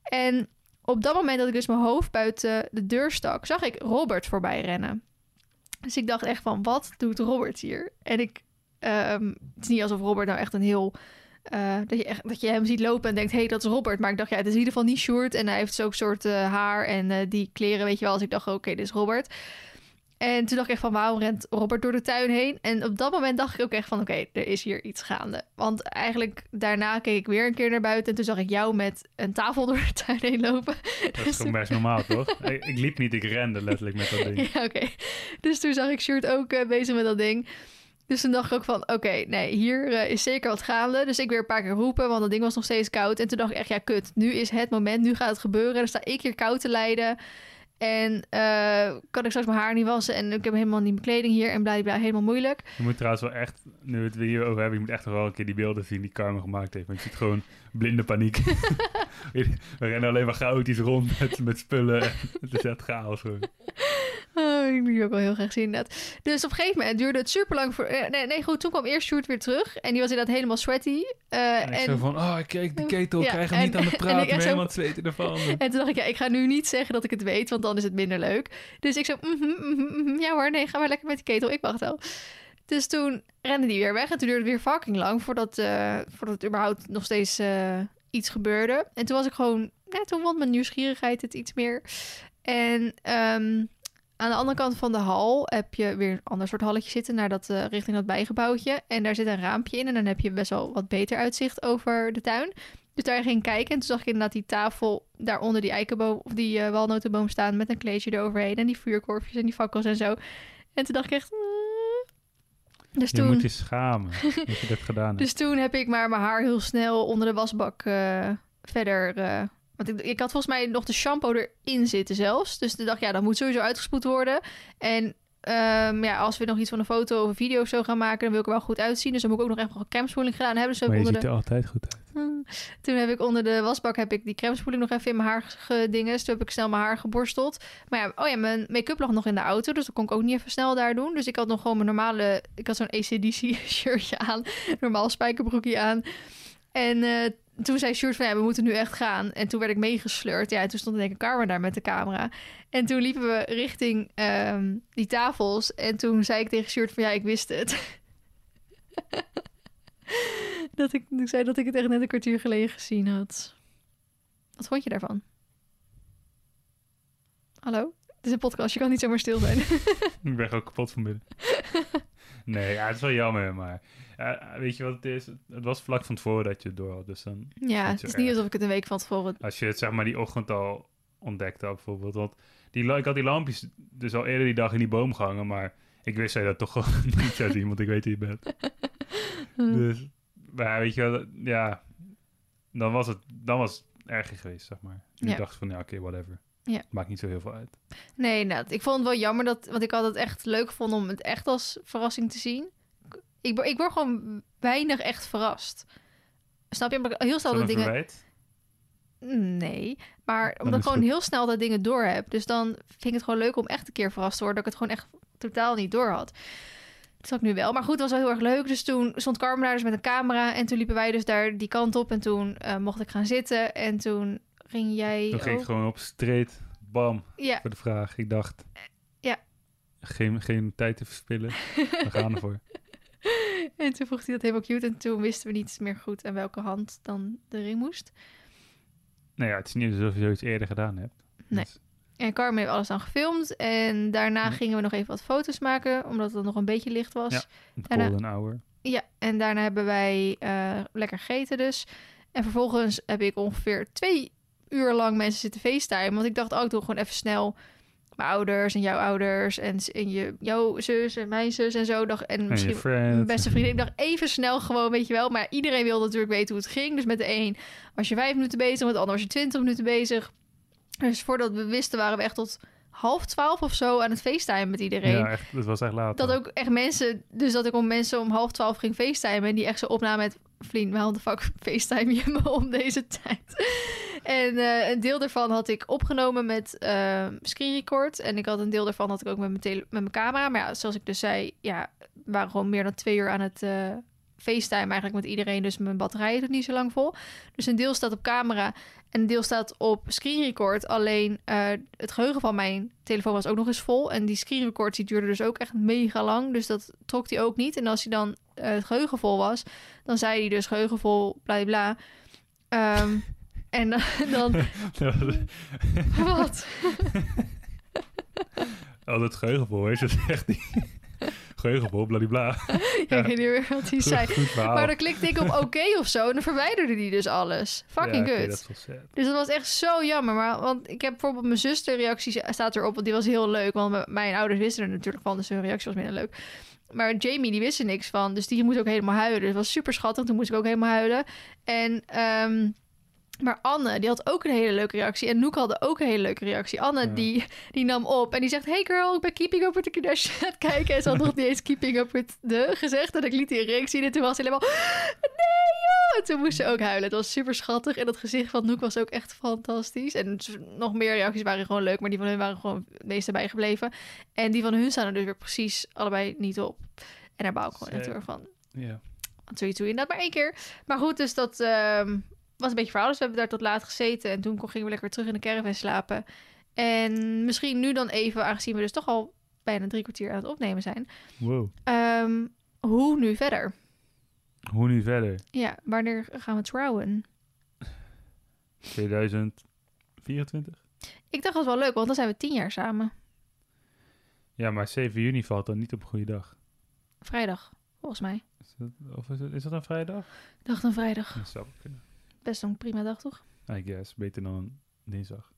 En op dat moment dat ik dus mijn hoofd buiten de deur stak, zag ik Robert voorbij rennen. Dus ik dacht echt van, wat doet Robert hier? En ik, ehm, het is niet alsof Robert nou echt een heel... eh, dat, je echt, dat je hem ziet lopen en denkt, hé, hey, dat is Robert. Maar ik dacht, ja, het is in ieder geval niet short. En hij heeft zo'n soort eh, haar en eh, die kleren, weet je wel. Dus ik dacht, oké, dit is Robert. En toen dacht ik echt van, waarom rent Robert door de tuin heen? En op dat moment dacht ik ook echt van, oké, er is hier iets gaande. Want eigenlijk daarna keek ik weer een keer naar buiten... en toen zag ik jou met een tafel <laughs> door de tuin heen lopen. Dat is gewoon best normaal, toch? <laughs> ik, ik liep niet, ik rende letterlijk met dat ding. <laughs> Ja, oké. Dus toen zag ik Sjoerd ook eh, bezig met dat ding. Dus toen dacht ik ook van, oké, nee, hier eh, is zeker wat gaande. Dus ik weer een paar keer roepen, want dat ding was nog steeds koud. En toen dacht ik echt, ja, kut, nu is het moment, nu gaat het gebeuren. Dan sta ik hier koud te lijden. En eh, kan ik straks mijn haar niet wassen en ik heb helemaal niet mijn kleding hier en bla, helemaal moeilijk. Je moet trouwens wel echt, nu we het weer hierover hebben, je moet echt nog wel een keer die beelden zien die Carmen gemaakt heeft. Want je ziet gewoon blinde paniek. <laughs> <laughs> we rennen alleen maar chaotisch rond met, met spullen. het is echt chaos gewoon. Oh, <laughs> ik wil die ook wel heel graag zien inderdaad. Dus op een gegeven moment duurde het super lang voor... eh, nee, nee, goed, toen kwam eerst Sjoerd weer terug. En die was inderdaad helemaal sweaty. Eh, En ik zo van, oh, ik keek de ketel, ik Ja, krijg hem en- niet aan de <laughs> en praat, ik ik zo- helemaal het zweten ervan. <laughs> En toen dacht ik, ja, ik ga nu niet zeggen dat ik het weet, want dan is het minder leuk. Dus ik zo, mhm, mhm, mhm, ja hoor, nee, ga maar lekker met die ketel, ik wacht wel. Dus toen rende die weer weg en toen duurde het weer fucking lang voordat, eh voordat het überhaupt nog steeds iets gebeurde. En toen was ik gewoon, ja, toen wond mijn nieuwsgierigheid het iets meer. En ehm, aan de andere kant van de hal heb je weer een ander soort halletje zitten, naar dat, eh, richting dat bijgebouwtje. En daar zit een raampje in en dan heb je best wel wat beter uitzicht over de tuin. Dus daar ging ik kijken en toen zag ik inderdaad die tafel daar onder die eikenboom of die eh, walnotenboom staan met een kleedje eroverheen en die vuurkorfjes en die fakkels en zo. En toen dacht ik echt. "Mm." Dus Je moet je schamen <laughs> dat je dit gedaan hebt. dus toen heb ik maar mijn haar heel snel onder de wasbak eh, verder. Want ik, ik had volgens mij nog de shampoo erin zitten zelfs. Dus toen dacht ja, dat moet sowieso uitgespoeld worden. En ehm, ja, als we nog iets van een foto of een video of zo gaan maken, dan wil ik er wel goed uitzien. Dus dan moet ik ook nog even een crème spoeling gedaan hebben. Dus maar je onder ziet de... er altijd goed uit. Hmm. <laughs> Toen heb ik onder de wasbak heb ik die crème spoeling nog even in mijn haar gedinges. Toen heb ik snel mijn haar geborsteld. Maar ja, oh ja, mijn make-up lag nog in de auto. Dus dat kon ik ook niet even snel daar doen. Dus ik had nog gewoon mijn normale... Ik had zo'n ACDC <laughs> shirtje aan. Normaal spijkerbroekje aan. En eh, toen zei Sjoerd van ja, we moeten nu echt gaan. En toen werd ik meegesleurd. Ja, en toen stond denk ik Carmen daar met de camera. En toen liepen we richting ehm, die tafels. En toen zei ik tegen Sjoerd van ja, ik wist het. <laughs> dat ik, ik zei dat ik het echt net een kwartier geleden gezien had. Wat vond je daarvan? Hallo? Is een podcast, je kan niet zomaar stil zijn. <laughs> Ik ben gewoon kapot van binnen. <laughs> Nee, ja, het is wel jammer, maar ja, weet je wat het is? Het was vlak van tevoren dat je het door had, dus dan... Ja, het is niet alsof ik het een week van tevoren... Als je het zeg maar die ochtend al ontdekt had bijvoorbeeld, want die, ik had die lampjes dus al eerder die dag in die boom gehangen, maar ik wist dat je dat toch <laughs> gewoon niet zou zien, want ik weet wie je bent. Dus, maar weet je wel, ja, dan was het, dan was het erger geweest, zeg maar. En Ja. Ik dacht van, ja, oké, whatever. Ja. Maakt niet zo heel veel uit. Nee, nou, ik vond het wel jammer, dat, want ik had het echt leuk gevonden om het echt als verrassing te zien. Ik, word- ik word gewoon weinig echt verrast. Snap je? Omdat ik heel snel de dingen... verwijt? Nee, maar omdat ik gewoon goed. heel snel dat dingen door heb. Dus dan vind ik het gewoon leuk om echt een keer verrast te worden... dat ik het gewoon echt totaal niet door had. Dat had ik nu wel. Maar goed, het was wel heel erg leuk. Dus toen stond Carmen daar dus met een camera... en toen liepen wij dus daar die kant op... en toen eh, mocht ik gaan zitten. En toen ging jij... Toen ging ik gewoon op street, bam, Ja, voor de vraag. Ik dacht, Ja. geen, geen tijd te verspillen. We gaan ervoor. <laughs> En toen vroeg hij dat helemaal cute. En toen wisten we niet meer goed aan welke hand dan de ring moest. Nou ja, het is niet alsof je zoiets eerder gedaan hebt. Nee. Dus- En Carmen heeft alles dan gefilmd. En daarna Ja. gingen we nog even wat foto's maken. Omdat het nog een beetje licht was. Ja. Ja, Het En, eh, golden hour. en daarna hebben wij eh, lekker gegeten dus. En vervolgens heb ik ongeveer twee uur lang mensen zitten facetimen. Want ik dacht, oh, ik doe gewoon even snel mijn ouders en jouw ouders. En, en je, jouw zus en mijn zus en zo. Dacht, en misschien. Mijn beste vriendin. Ik dacht even snel gewoon, weet je wel. Maar iedereen wilde natuurlijk weten hoe het ging. Dus met de een was je vijf minuten bezig, met de ander was je twintig minuten bezig. Dus voordat we wisten waren we echt tot half twaalf of zo aan het facetimen met iedereen. Ja, echt, het was echt laat. Dat ook echt mensen, dus dat ik om mensen om half twaalf ging facetimen. En die echt zo opnamen met, vriend, waarom de fuck facetime je me om deze tijd? En eh, een deel daarvan had ik opgenomen met eh screen record. En ik had een deel daarvan had ik ook met mijn, met mijn camera. Maar ja, zoals ik dus zei, ja, we waren gewoon meer dan twee uur aan het eh facetime eigenlijk met iedereen. Dus mijn batterij doet niet zo lang vol. Dus een deel staat op camera en een deel staat op screen record. Alleen eh, het geheugen van mijn telefoon was ook nog eens vol. En die screen record die duurde dus ook echt mega lang. Dus dat trok hij ook niet. En als hij dan eh, het geheugen vol was, dan zei hij dus geheugen vol, bla bla. Ehm, <laughs> en dan, dan <laughs> <laughs> wat? Al het geheugenvol, weet je, dat is echt die geheugenvol, bladibla. <laughs> Ja, ik weet niet meer wat hij zei. Maar dan klikte ik op oké of zo en dan verwijderde hij dus alles. Fucking ja, good. dat. Dus dat was echt zo jammer. Maar, want ik heb bijvoorbeeld mijn zuster reactie staat erop. Want die was heel leuk. Want mijn ouders wisten er natuurlijk van. Dus hun reactie was minder leuk. Maar Jamie, die wist er niks van. Dus die moest ook helemaal huilen. Dus het was super schattig. Toen moest ik ook helemaal huilen. En, ehm, maar Anne, die had ook een hele leuke reactie. En Noek had ook een hele leuke reactie. Anne, Ja. die, die nam op. En die zegt, hey girl, ik ben Keeping Up with the Kardashians aan <laughs> het kijken. En ze had nog niet eens Keeping Up with the gezegd. En ik liet die reactie zien. En toen was ze helemaal, nee joh. En toen moest ze ook huilen. Het was super schattig. En dat gezicht van Noek was ook echt fantastisch. En nog meer reacties waren gewoon leuk. Maar die van hun waren gewoon het meeste bijgebleven. En die van hun staan er dus weer precies allebei niet op. En daar bouw ik gewoon echt erg van. Ja. Want zoiets doe je inderdaad maar één keer. Maar goed, dus dat ehm, was een beetje verhaal. Dus we hebben daar tot laat gezeten. En toen gingen we lekker terug in de caravan slapen. En misschien nu dan even, aangezien we dus toch al bijna drie kwartier aan het opnemen zijn. Wow. ehm, hoe nu verder? Hoe nu verder? Ja, wanneer gaan we trouwen? 2024? Ik dacht dat was wel leuk, want dan zijn we tien jaar samen. Ja, maar 7 juni valt dan niet op een goede dag. Vrijdag, volgens mij. Is dat, of is, het, is dat een vrijdag? Ik dacht een vrijdag. Dat zou kunnen. Best een prima dag, toch? I guess. Beter dan een dinsdag.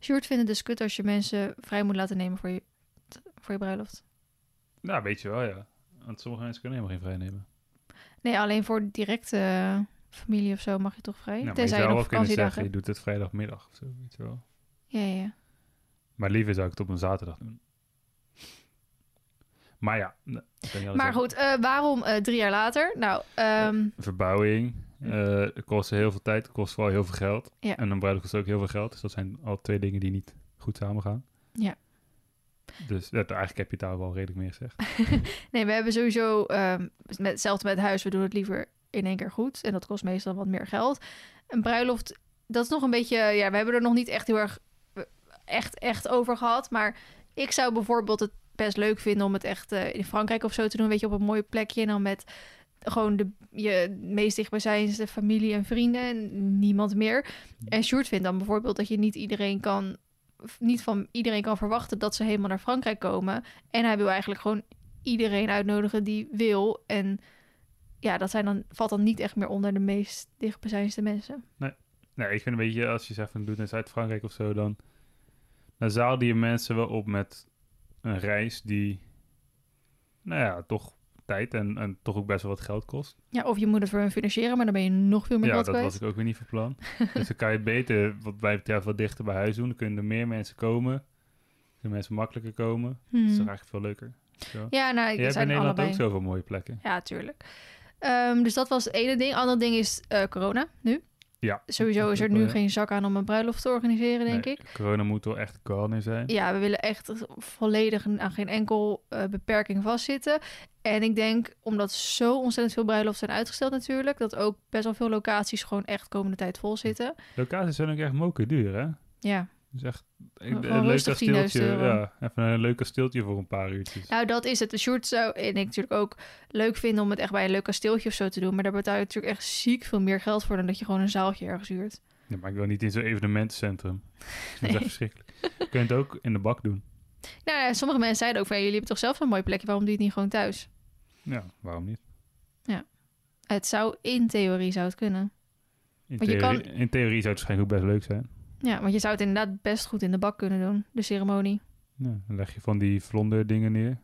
Sjoerd vindt het dus kut als je mensen vrij moet laten nemen voor je, voor je bruiloft. Nou, weet je wel, ja. Want sommige mensen kunnen helemaal geen vrij nemen. Nee, alleen voor directe eh, familie of zo mag je toch vrij? Nou, je Tenzij je zou nog wel kunnen zeggen, je doet het vrijdagmiddag of zo, weet je wel. Ja, ja. Maar liever zou ik het op een zaterdag doen. Maar ja, Maar zeggen. goed, eh, waarom eh, drie jaar later? Nou, ehm, Verbouwing. Eh het kost heel veel tijd, het kost vooral heel veel geld. Ja. En een bruiloft kost ook heel veel geld. Dus dat zijn al twee dingen die niet goed samen gaan. Ja. Dus eigenlijk heb je het daar wel redelijk mee gezegd. <laughs> nee, we hebben sowieso ehm, met, hetzelfde met huis. We doen het liever in één keer goed. En dat kost meestal wat meer geld. Een bruiloft, dat is nog een beetje... Ja, we hebben er nog niet echt heel erg echt, echt over gehad. Maar ik zou bijvoorbeeld het best leuk vinden om het echt eh, in Frankrijk of zo te doen. Weet je, op een mooi plekje. En dan met gewoon de, je meest dichtbijzijnde familie en vrienden. En niemand meer. En Sjoerd vindt dan bijvoorbeeld dat je niet iedereen kan... Niet van iedereen kan verwachten dat ze helemaal naar Frankrijk komen. En hij wil eigenlijk gewoon iedereen uitnodigen die wil. En ja, dat zijn dan, valt dan niet echt meer onder de meest dichtbijzijnde mensen. Nee, ik vind een beetje, als je zegt van doe het in Zuid-Frankrijk of zo, dan, dan zaalde je mensen wel op met een reis die, nou ja, toch tijd en, en toch ook best wel wat geld kost. Ja, of je moet het voor hun financieren, maar dan ben je nog veel meer Ja, geld dat kwijt. was ik ook weer niet van plan. <laughs> dus dan kan je het beter, wat mij betreft, wat dichter bij huis doen. Dan kunnen er meer mensen komen. Kunnen mensen makkelijker komen. Hmm. Dat is toch eigenlijk veel leuker. Zo. Ja, nou, Je ik hebt in zijn Nederland allebei. ook zoveel mooie plekken. Ja, tuurlijk. Ehm, dus dat was het ene ding. Ander ding is eh, corona nu. Ja. Sowieso is er nu geen zak aan om een bruiloft te organiseren, denk Nee, ik. Corona moet wel echt corona zijn. Ja, we willen echt volledig aan geen enkel eh, beperking vastzitten. En ik denk, omdat zo ontzettend veel bruiloften zijn uitgesteld natuurlijk... dat ook best wel veel locaties gewoon echt komende tijd vol zitten. Locaties zijn ook echt moken duur, hè? Ja, Dus echt een leuk rustig 10.000 kasteeltje. Ja, even een leuk kasteeltje voor een paar uurtjes. nou dat is het. De short zou en ik natuurlijk ook leuk vinden om het echt bij een leuk kasteeltje of zo te doen. Maar daar betaal je natuurlijk echt ziek veel meer geld voor... dan dat je gewoon een zaaltje ergens huurt. Ja, maar ik wil niet in zo'n evenementencentrum. <laughs> Dat is Nee. echt verschrikkelijk. Je kunt het ook in de bak doen. Nou ja, sommige mensen zeiden ook van... ja, jullie hebben toch zelf een mooi plekje, waarom doe je het niet gewoon thuis? Ja, waarom niet? Het zou in theorie zou het kunnen. In, je theorie, kan- in theorie zou het waarschijnlijk ook best leuk zijn. Ja, want je zou het inderdaad best goed in de bak kunnen doen, de ceremonie. Ja, dan leg je van die vlonder dingen neer.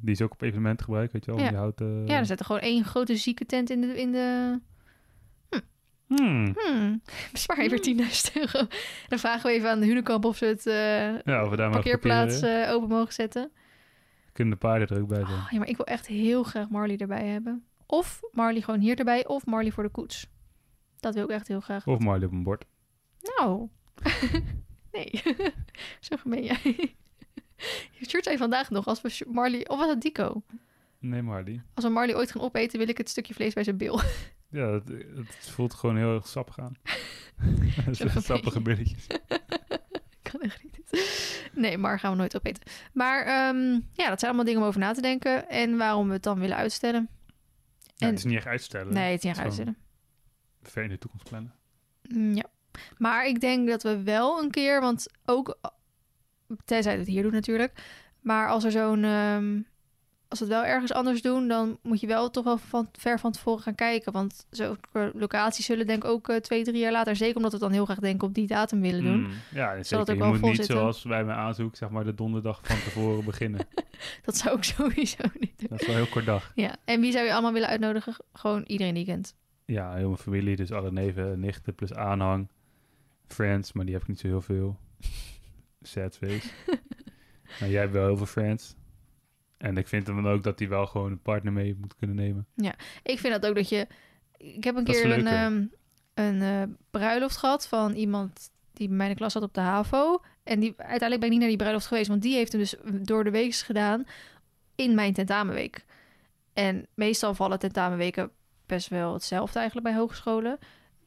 Die is ook op evenementen gebruikt, weet je wel. Ja. Die houten... Ja, er zit er gewoon één grote zieke tent in de... In de... Hmm. Hmm, bespaar je weer 10.000 euro. Dan vragen we even aan de Hunekamp of ze het eh, Ja, of we daar maar parkeerplaats eh, open mogen zetten. Kunnen de paarden er ook bij zijn. Oh, ja, maar ik wil echt heel graag Marley erbij hebben. Of Marley gewoon hier erbij, of Marley voor de koets. Dat wil ik echt heel graag. Of Marley op een bord. Nou, <laughs> nee. <laughs> Zo gemeen jij. <laughs> Sjoerd zei vandaag nog, als we Marley... Of was dat Dico? Nee, Marley. Als we Marley ooit gaan opeten, wil ik het stukje vlees bij zijn bil. Ja, het, het voelt gewoon heel erg sappig aan. Sappige billetjes. kan echt niet. Nee, maar gaan we nooit opeten. Maar ehm, ja, dat zijn allemaal dingen om over na te denken. En waarom we het dan willen uitstellen. Ja, En- het is niet echt uitstellen. Nee, het is niet is uitstellen. Ver in de toekomst plannen. Mm, Ja. Maar ik denk dat we wel een keer, want ook, tenzij het hier doen natuurlijk, maar als er zo'n, ehm, als we het wel ergens anders doen, dan moet je wel toch wel van, ver van tevoren gaan kijken. Want zulke locaties zullen denk ik ook eh, twee, drie jaar later, zeker omdat we het dan heel graag denken op die datum willen doen. Mm, ja, en zeker. ook Je moet niet zitten? zoals bij mijn aanzoek, zeg maar, de donderdag van tevoren beginnen. <laughs> Dat zou ik sowieso niet doen. Dat is wel een heel kort dag. Ja, en wie zou je allemaal willen uitnodigen? Gewoon iedereen die je kent. Ja, heel mijn familie, dus alle neven en nichten plus aanhang. Friends, maar die heb ik niet zo heel veel. <laughs> Sad face. maar jij hebt wel heel veel friends. En ik vind dan ook dat hij wel gewoon een partner mee moet kunnen nemen. Ik vind dat ook dat je. Ik heb een Dat keer een, ehm, een eh, bruiloft gehad van iemand die bij mij in de klas zat op de HAVO. En die, uiteindelijk ben ik niet naar die bruiloft geweest, want die heeft hem dus door de week gedaan in mijn tentamenweek. En meestal vallen tentamenweken best wel hetzelfde eigenlijk bij hogescholen.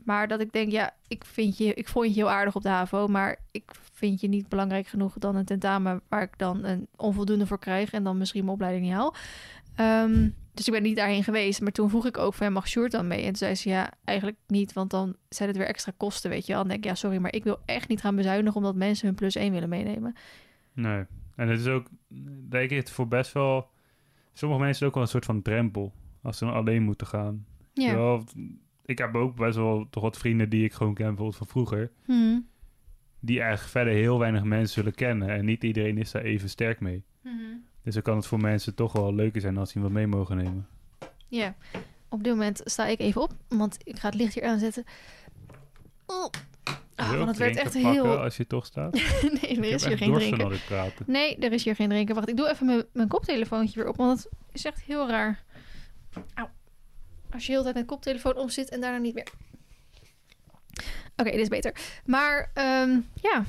Maar dat ik denk, ja, ik, vind je, ik vond je heel aardig op de HAVO, maar ik vind je niet belangrijk genoeg dan een tentamen waar ik dan een onvoldoende voor krijg en dan misschien mijn opleiding niet haal. Ehm, dus ik ben niet daarheen geweest. Maar toen vroeg ik ook van, ja, mag Sjoerd dan mee? En toen zei ze, ja, eigenlijk niet, want dan zijn het weer extra kosten, weet je wel. Dan denk ik, ja, sorry, maar ik wil echt niet gaan bezuinigen omdat mensen hun plus één willen meenemen. Nee. En het is ook, denk ik, het voor best wel... Sommige mensen ook wel een soort van drempel. Als ze dan alleen moeten gaan. Ja. Ik heb ook best wel toch wat vrienden die ik gewoon ken, bijvoorbeeld van vroeger. Mhm. Die eigenlijk verder heel weinig mensen zullen kennen. En niet iedereen is daar even sterk mee. Mhm. Dus dan kan het voor mensen toch wel leuker zijn als ze wat mee mogen nemen. Ja. Op dit moment sta ik even op, want ik ga het licht hier aanzetten. Oh. Ah, want het werd echt heel... als je toch staat? <laughs> nee, er is hier geen drinken. Nee, er is hier geen drinken. Wacht, ik doe even mijn, mijn koptelefoontje weer op, want het is echt heel raar. Auw. Als je heel de tijd met koptelefoon om zit en daarna niet meer. Oké, dit is beter. Maar ehm, ja,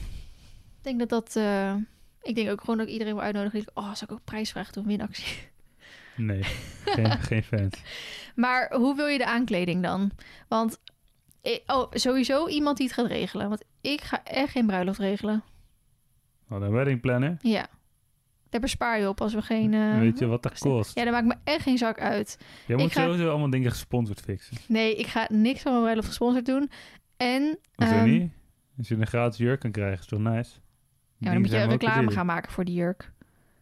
ik denk dat dat... eh, ik denk ook gewoon dat ik iedereen wil uitnodigen. Oh, zou ik ook prijsvragen doen, winactie. Nee, <laughs> geen, geen fans. Maar hoe wil je de aankleding dan? Want, oh, sowieso iemand die het gaat regelen. Want ik ga echt geen bruiloft regelen. Wat een wedding planner. Ja. Daar bespaar je op als we geen... eh, Weet je wat dat kost? Ja, dat maakt me echt geen zak uit. Je moet ga- sowieso allemaal dingen gesponsord fixen. Nee, ik ga niks van mijn bruiloft gesponsord doen. En... Hoezo ehm, niet? Als je een gratis jurk kan krijgen, is toch nice? Ja, maar dan moet je reclame gaan maken voor die jurk.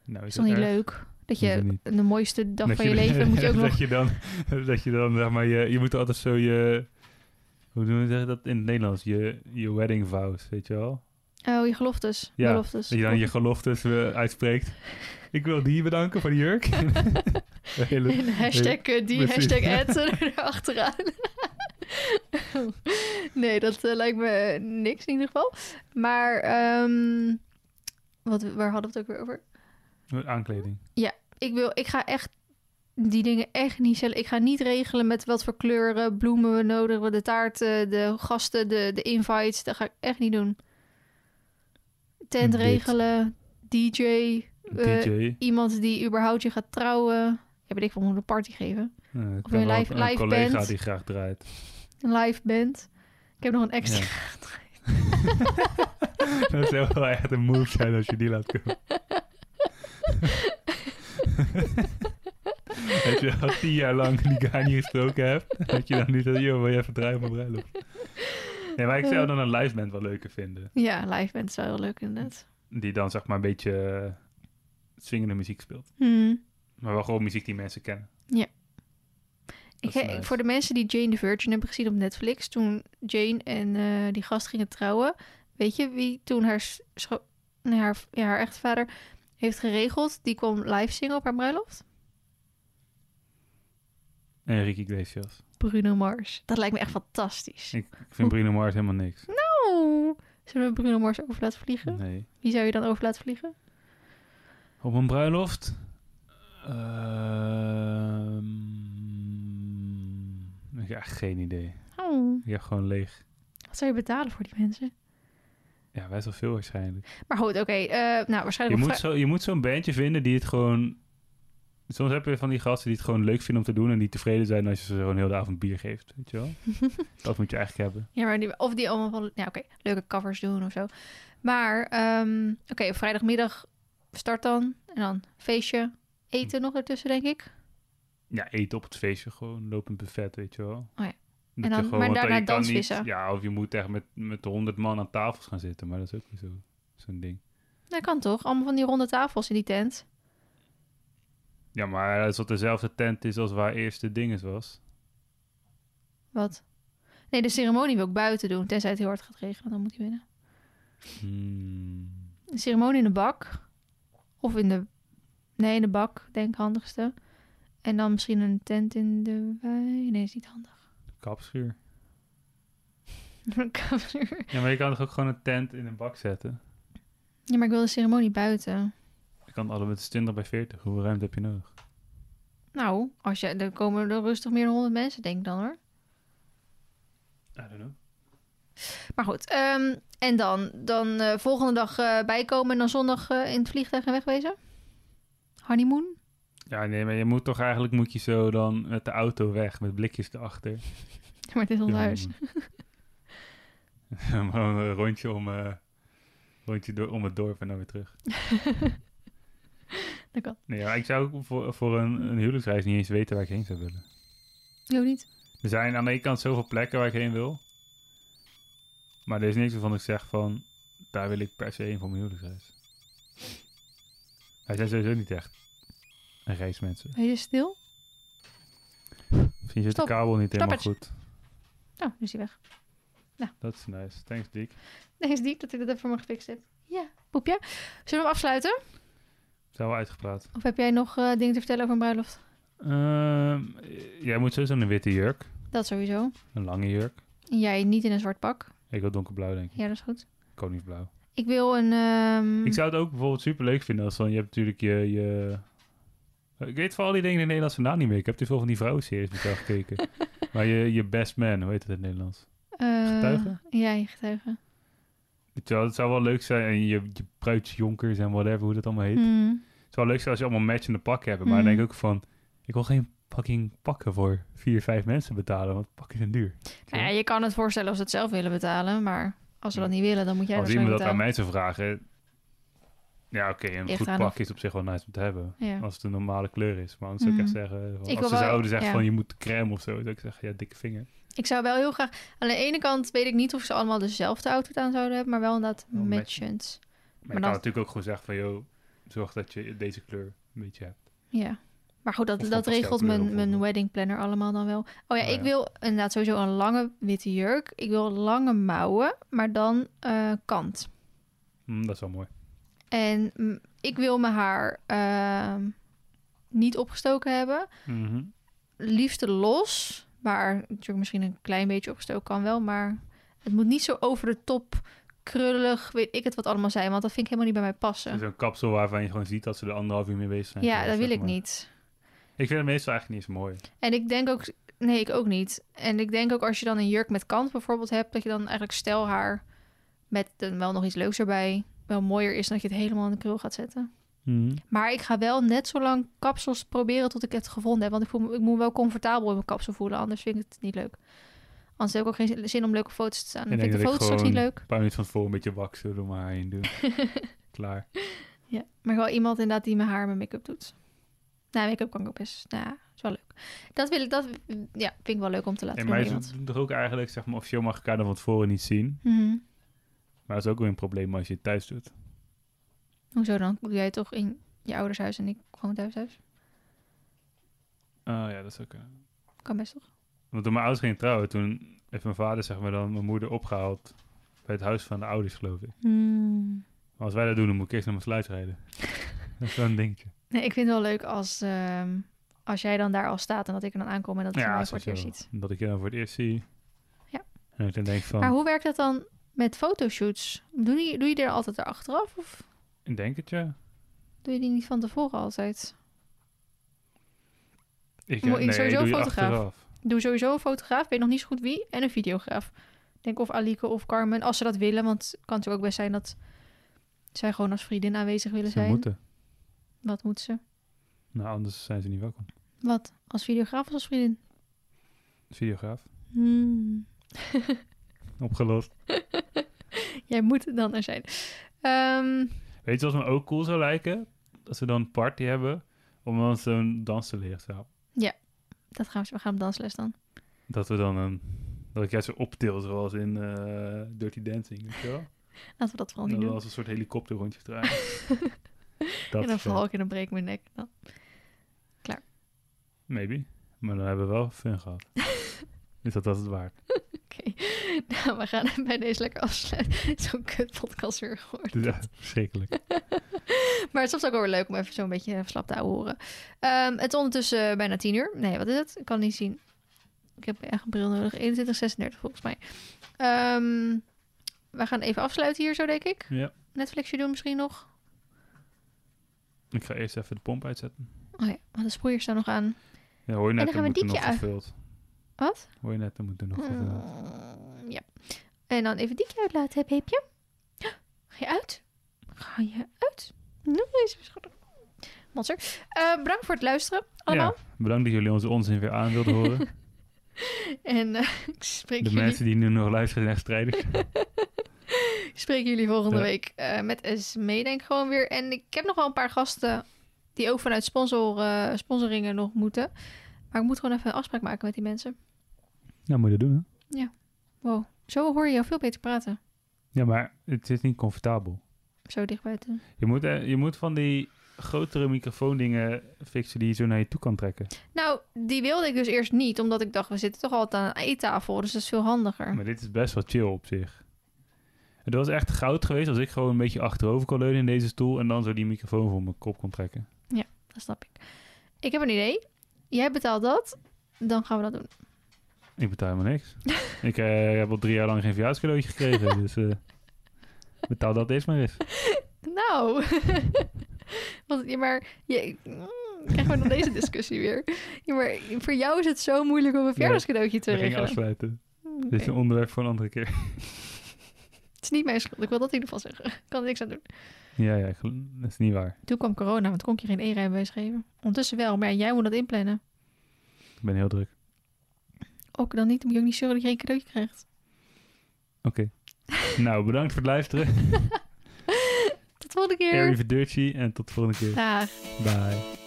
Nou, Is is toch niet erg? leuk? Dat je de mooiste dag Dat van je, je- leven moet je ook <laughs> dat nog... Je dan, dat je dan, zeg maar, je, je moet altijd zo je... Hoe doen we dat in het Nederlands? Je, je wedding vows, weet je wel? Oh, je geloftes. Ja, beloftes. Dat je dan je geloftes eh, uitspreekt. <laughs> Ik wil die bedanken voor de jurk. <laughs> Hele- En hashtag eh, die, Precies. hashtag <laughs> ad er achteraan. nee, dat eh, lijkt me niks in ieder geval. Maar, ehm, wat, waar hadden we het ook weer over? Aankleding. Ik, wil, ik ga echt die dingen echt niet zelf... Ik ga niet regelen met wat voor kleuren, bloemen we nodig hebben, de taart, eh, de gasten, de, de invites. Dat ga ik echt niet doen. Tent Dit. regelen, DJ, eh, DJ. iemand die überhaupt je gaat trouwen. Ja, weet ik moet een party geven. Of een live- een live collega band. die graag draait. Een live band. Ik heb nog een extra. <laughs> <laughs> dat zou wel echt een move zijn als je die laat komen. <laughs> Als je al tien jaar lang die guy niet gesproken hebt, dat je dan niet dat, joh, wil je even draaien op mijn bruiloft? Nee, maar ik zou dan een live band wel leuker vinden. Ja, live band is wel heel leuk inderdaad. Die dan zeg maar een beetje eh, swingende muziek speelt. Hmm. Maar wel gewoon muziek die mensen kennen. Ik, he- nice. voor de mensen die Jane the Virgin hebben gezien op Netflix, toen Jane en eh, die gast gingen trouwen, weet je wie toen haar, nee, haar, ja, haar echtvader heeft geregeld? Die kwam live zingen op haar bruiloft? Enrique Iglesias. Bruno Mars. Dat lijkt me echt fantastisch. Ik, ik vind Bruno Mars helemaal niks. <laughs> Oh, zullen we Bruno Mars over laten vliegen? Nee. Wie zou je dan over laten vliegen? Op een bruiloft? Ehm, ik heb echt geen idee. Oh, Ik heb gewoon leeg. wat zou je betalen voor die mensen? Ja, best wel veel waarschijnlijk. Maar goed, oké. eh, nou, Je waarschijnlijk... op moet, zo, je moet zo'n bandje vinden die het gewoon... Soms heb je van die gasten die het gewoon leuk vinden om te doen... en die tevreden zijn als je ze gewoon heel de avond bier geeft. Weet je wel? <laughs> dat moet je eigenlijk hebben. Ja, maar die, of die allemaal van, ja, oké, leuke covers doen of zo. Maar, ehm, oké, vrijdagmiddag start dan. En dan feestje, eten nog ertussen, denk ik. Ja, eten op het feestje. Gewoon lopend buffet, weet je wel. Oh ja. Dat En dan- gewoon, maar daarna dansvissen. Niet, ja, of je moet echt met, met honderd man aan tafels gaan zitten. Maar dat is ook niet zo, zo'n ding. Dat kan toch? Allemaal van die ronde tafels in die tent. Ja, maar als het dezelfde tent is als waar eerst de dinges was. Wat? Nee, de ceremonie wil ik buiten doen. Tenzij het heel hard gaat regenen, dan moet hij winnen. Hmm. De ceremonie in de bak. Of in de... Nee, in de bak, denk ik handigste. En dan misschien een tent in de wei. Nee, is niet handig. Kapschuur. <laughs> Ja, maar je kan toch ook gewoon een tent in een bak zetten? ja, maar ik wil de ceremonie buiten. Je kan alle met 20 bij 40. Hoeveel ruimte heb je nodig? Nou, als je, er komen er rustig meer dan 100 mensen, denk ik dan hoor. I don't know. Maar goed, ehm, en dan, dan eh, volgende dag eh, bijkomen en dan zondag eh, in het vliegtuig en wegwezen? Honeymoon? Ja, nee, maar je moet toch eigenlijk moet je zo dan met de auto weg, met blikjes erachter. <laughs> Maar het is ons huis. <laughs> een rondje om, rondje door, om het dorp en dan weer terug. <laughs> <laughs> Dat kan. Nee, maar ik zou ook voor, voor een, een huwelijksreis niet eens weten waar ik heen zou willen. Jo niet? Er zijn aan de ene kant zoveel plekken waar ik heen wil. Maar er is niks waarvan ik zeg van, daar wil ik per se heen voor mijn huwelijksreis. Wij zijn sowieso niet echt een reismensen. Ben je stil? Misschien zit Stop. de kabel niet helemaal goed. Oh, nu is hij weg. Dat is nice. Thanks, Dick. Nee, is diep dat hij dat even voor me gefixt heeft. Ja, poepje. Zullen we hem afsluiten? Zijn wel uitgepraat. Of heb jij nog eh, dingen te vertellen over een bruiloft? Ehm, jij moet sowieso een witte jurk. Dat sowieso. Een lange jurk. Jij niet in een zwart pak. Ik wil donkerblauw, denk ik. Ja, dat is goed. Koningsblauw. Ik wil een... ehm, Ik zou het ook bijvoorbeeld super leuk vinden als dan... Je hebt natuurlijk je... je ik weet van al die dingen in het Nederlands vandaan niet meer. Ik heb te veel van die vrouwenseries met jou gekeken. <laughs> maar je, je best man, hoe heet het in het Nederlands? eh, getuige? Ja, je getuige. Wel, Het zou wel leuk zijn. En je, je bruidsjonkers en whatever, hoe dat allemaal heet. Hmm. Het zou wel leuk zijn als je allemaal matchende pakken hebben. Maar Mm. dan denk ik ook van... Ik wil geen fucking pakken voor vier, vijf mensen betalen. Want pakken zijn duur. Nou ja, je kan het voorstellen als ze het zelf willen betalen, maar als ze dat niet willen, dan moet jij Als iemand dat aan mij zou vragen... Ja, oké, een goed aan pak of- is op zich wel nice om te hebben. Ja. Als het een normale kleur is. Maar anders zou ik echt Mhm. zeggen... Als ze wel- zouden zeggen ja. van je moet crème of zo... zou ik zeggen, ja, dikke vinger. Ik zou wel heel graag... Aan de ene kant weet ik niet of ze allemaal dezelfde outfit aan zouden hebben, maar wel inderdaad Wel matchend. Maar, Maar je kan natuurlijk ook gewoon zeggen van... joh, zorg dat je deze kleur een beetje hebt. Ja. Maar goed, dat, dat regelt mijn, mijn wedding planner allemaal dan wel. Oh ja, Oh ik ja. wil inderdaad sowieso een lange witte jurk. Ik wil lange mouwen, maar dan eh, kant. Hm, dat is wel mooi. En mm, ik wil mijn haar ehm, niet opgestoken hebben. Mhm. Liefst los. Maar natuurlijk misschien een klein beetje opgestoken kan wel. Maar het moet niet zo over de top krullig, weet ik het wat allemaal zijn. Want dat vind ik helemaal niet bij mij passen. Zo'n kapsel waarvan je gewoon ziet dat ze er anderhalf uur mee bezig zijn. Ja, dat wil ik maar. niet. Ik vind het meestal eigenlijk niet zo mooi. En ik denk ook... Nee, ik ook niet. En ik denk ook als je dan een jurk met kant bijvoorbeeld hebt... dat je dan eigenlijk stelhaar met dan wel nog iets leuks erbij... wel mooier is dan dat je het helemaal in de krul gaat zetten. Mhm. Maar ik ga wel net zo lang kapsels proberen tot ik het gevonden heb. Want ik, voel, ik moet me wel comfortabel in mijn kapsel voelen. Anders vind ik het niet leuk. Anders heb ik ook geen zin om leuke foto's te staan. Dan Ik vind ik de foto's straks niet leuk. Een paar minuten van tevoren een beetje waksen door mijn haar heen doen. <laughs> Klaar. Ja, maar wel iemand inderdaad die mijn haar en mijn make-up doet. Nou, make-up kan ik ook best. Nou, is wel leuk. Dat wil ik, dat ja, vind ik wel leuk om te laten En doen mij bij is iemand. het toch ook eigenlijk, zeg maar, officieel mag ik elkaar dan van tevoren niet zien. Mhm. Maar dat is ook weer een probleem als je het thuis doet. Hoezo dan? Doe jij toch in je ouders huis en ik gewoon thuis thuis? Ah ja, dat is ook... kunnen. Kan best toch? Want toen mijn ouders gingen trouwen, toen heeft mijn vader, zeg maar, dan mijn moeder opgehaald bij het huis van de ouders, geloof ik. Hmm. Maar als wij dat doen, dan moet ik eerst naar mijn sluis rijden. <laughs> dat is wel een dingetje. Nee, ik vind het wel leuk als, ehm, als jij dan daar al staat en dat ik er dan aankom en dat je mij voor het eerst ziet. Dat ik je dan voor het eerst zie. Ja. En ik dan denk van, Maar hoe werkt dat dan met fotoshoots? Doe je, doe je er altijd erachteraf of ik denk het ja. doe je die niet van tevoren altijd? Ik, eh, ik nee, sowieso doe je fotograaf? achteraf. Doe sowieso een fotograaf, weet nog niet zo goed wie, en een videograaf. Denk of Alike of Carmen, als ze dat willen. Want het kan natuurlijk ook best zijn dat zij gewoon als vriendin aanwezig willen Ze zijn. moeten. Wat moet ze? Nou, anders zijn ze niet welkom. Wat? Als videograaf of als vriendin? Videograaf. Hmm. <laughs> Opgelost. <laughs> Jij moet dan er zijn. Ehm, Weet je wat me ook cool zou lijken? Als we dan een party hebben, om dan zo'n dans te leren. Zo. dat gaan we, we gaan op dansles dan. Dat we dan een... Dat ik juist zo optil, zoals in eh, Dirty Dancing, weet je wel? <laughs> Laten we dat vooral niet doen. als een soort helikopterrondje draaien. <laughs> en dan val ik en dan breek ik mijn nek. Dan. Maybe. Maar dan hebben we wel fun gehad. <laughs> Is dat dat het waard? Oké, <laughs> nou, we gaan <laughs> bij deze lekker afsluiten. <laughs> Zo'n kut podcast weer gehoord. Ja, verschrikkelijk. Maar het is ook wel weer leuk om even zo'n beetje slap te horen. Ehm, het is ondertussen eh, bijna tien uur. Nee, wat is het? Ik kan het niet zien. Ik heb echt een bril nodig. 21, 36 volgens mij. Ehm, we gaan even afsluiten hier zo, denk ik. Ja. Netflixje doen misschien nog. Ik ga eerst even de pomp uitzetten. Oh ja, want de sproeiers staan nog aan. Ja, hoor je dan net, gaan er we moet er nog diepje uit. Wat? Hoor je net, er moet er nog gevuld. Mm, ja. En dan even dikje uitlaten, heb Heepje. Ga je uit? Ga je uit? Nou, is. Monster. Eh, bedankt voor het luisteren allemaal. Ja, bedankt dat jullie onze onzin weer aan wilden horen. <laughs> En eh, <laughs> ik spreek De jullie, mensen die nu nog luisteren zijn echt strijdig. <laughs> ik spreek jullie volgende Ja. week eh, met Esmee denk ik gewoon weer. En ik heb nog wel een paar gasten die ook vanuit sponsor, sponsoringen nog moeten. Maar ik moet gewoon even een afspraak maken met die mensen. Nou, moet je dat doen, hè? Wow, zo hoor je jou veel beter praten. Ja, maar het is niet comfortabel. Zo dicht buiten. Je moet, eh, je moet van die grotere microfoondingen fixen die je zo naar je toe kan trekken. Nou, die wilde ik dus eerst niet, omdat ik dacht, we zitten toch altijd aan een eettafel, dus dat is veel handiger. Maar dit is best wel chill op zich. Het was echt goud geweest als ik gewoon een beetje achterover kon leunen in deze stoel en dan zo die microfoon voor mijn kop kon trekken. Dat snap ik. Ik heb een idee. Jij betaalt dat, dan gaan we dat doen. Ik betaal helemaal niks. <laughs> ik eh, heb al drie jaar lang geen verjaarscadeautje gekregen, <laughs> dus eh, betaal dat eerst maar eens. Nou, <laughs> want ja, maar je, mm, krijgen we dan deze discussie weer. Ja, maar voor jou is het zo moeilijk om een verjaardagscadeautje te regelen. afsluiten. Mm, Dit is een onderwerp voor een andere keer. Het is niet mijn schuld, ik wil dat in ieder geval zeggen. Ik kan er niks aan doen. ja, ja, ik dat is niet waar. Toen kwam corona, want kon ik je geen e-rijbewijs geven. Ondertussen wel, maar jij moet dat inplannen. Ik ben heel druk. Ook dan niet, moet je ook niet zorgen dat je geen cadeautje krijgt. Oké. <laughs> nou, bedankt voor het luisteren. <laughs> Tot de volgende keer. Arrivederci en tot de volgende keer. Dag. Bye.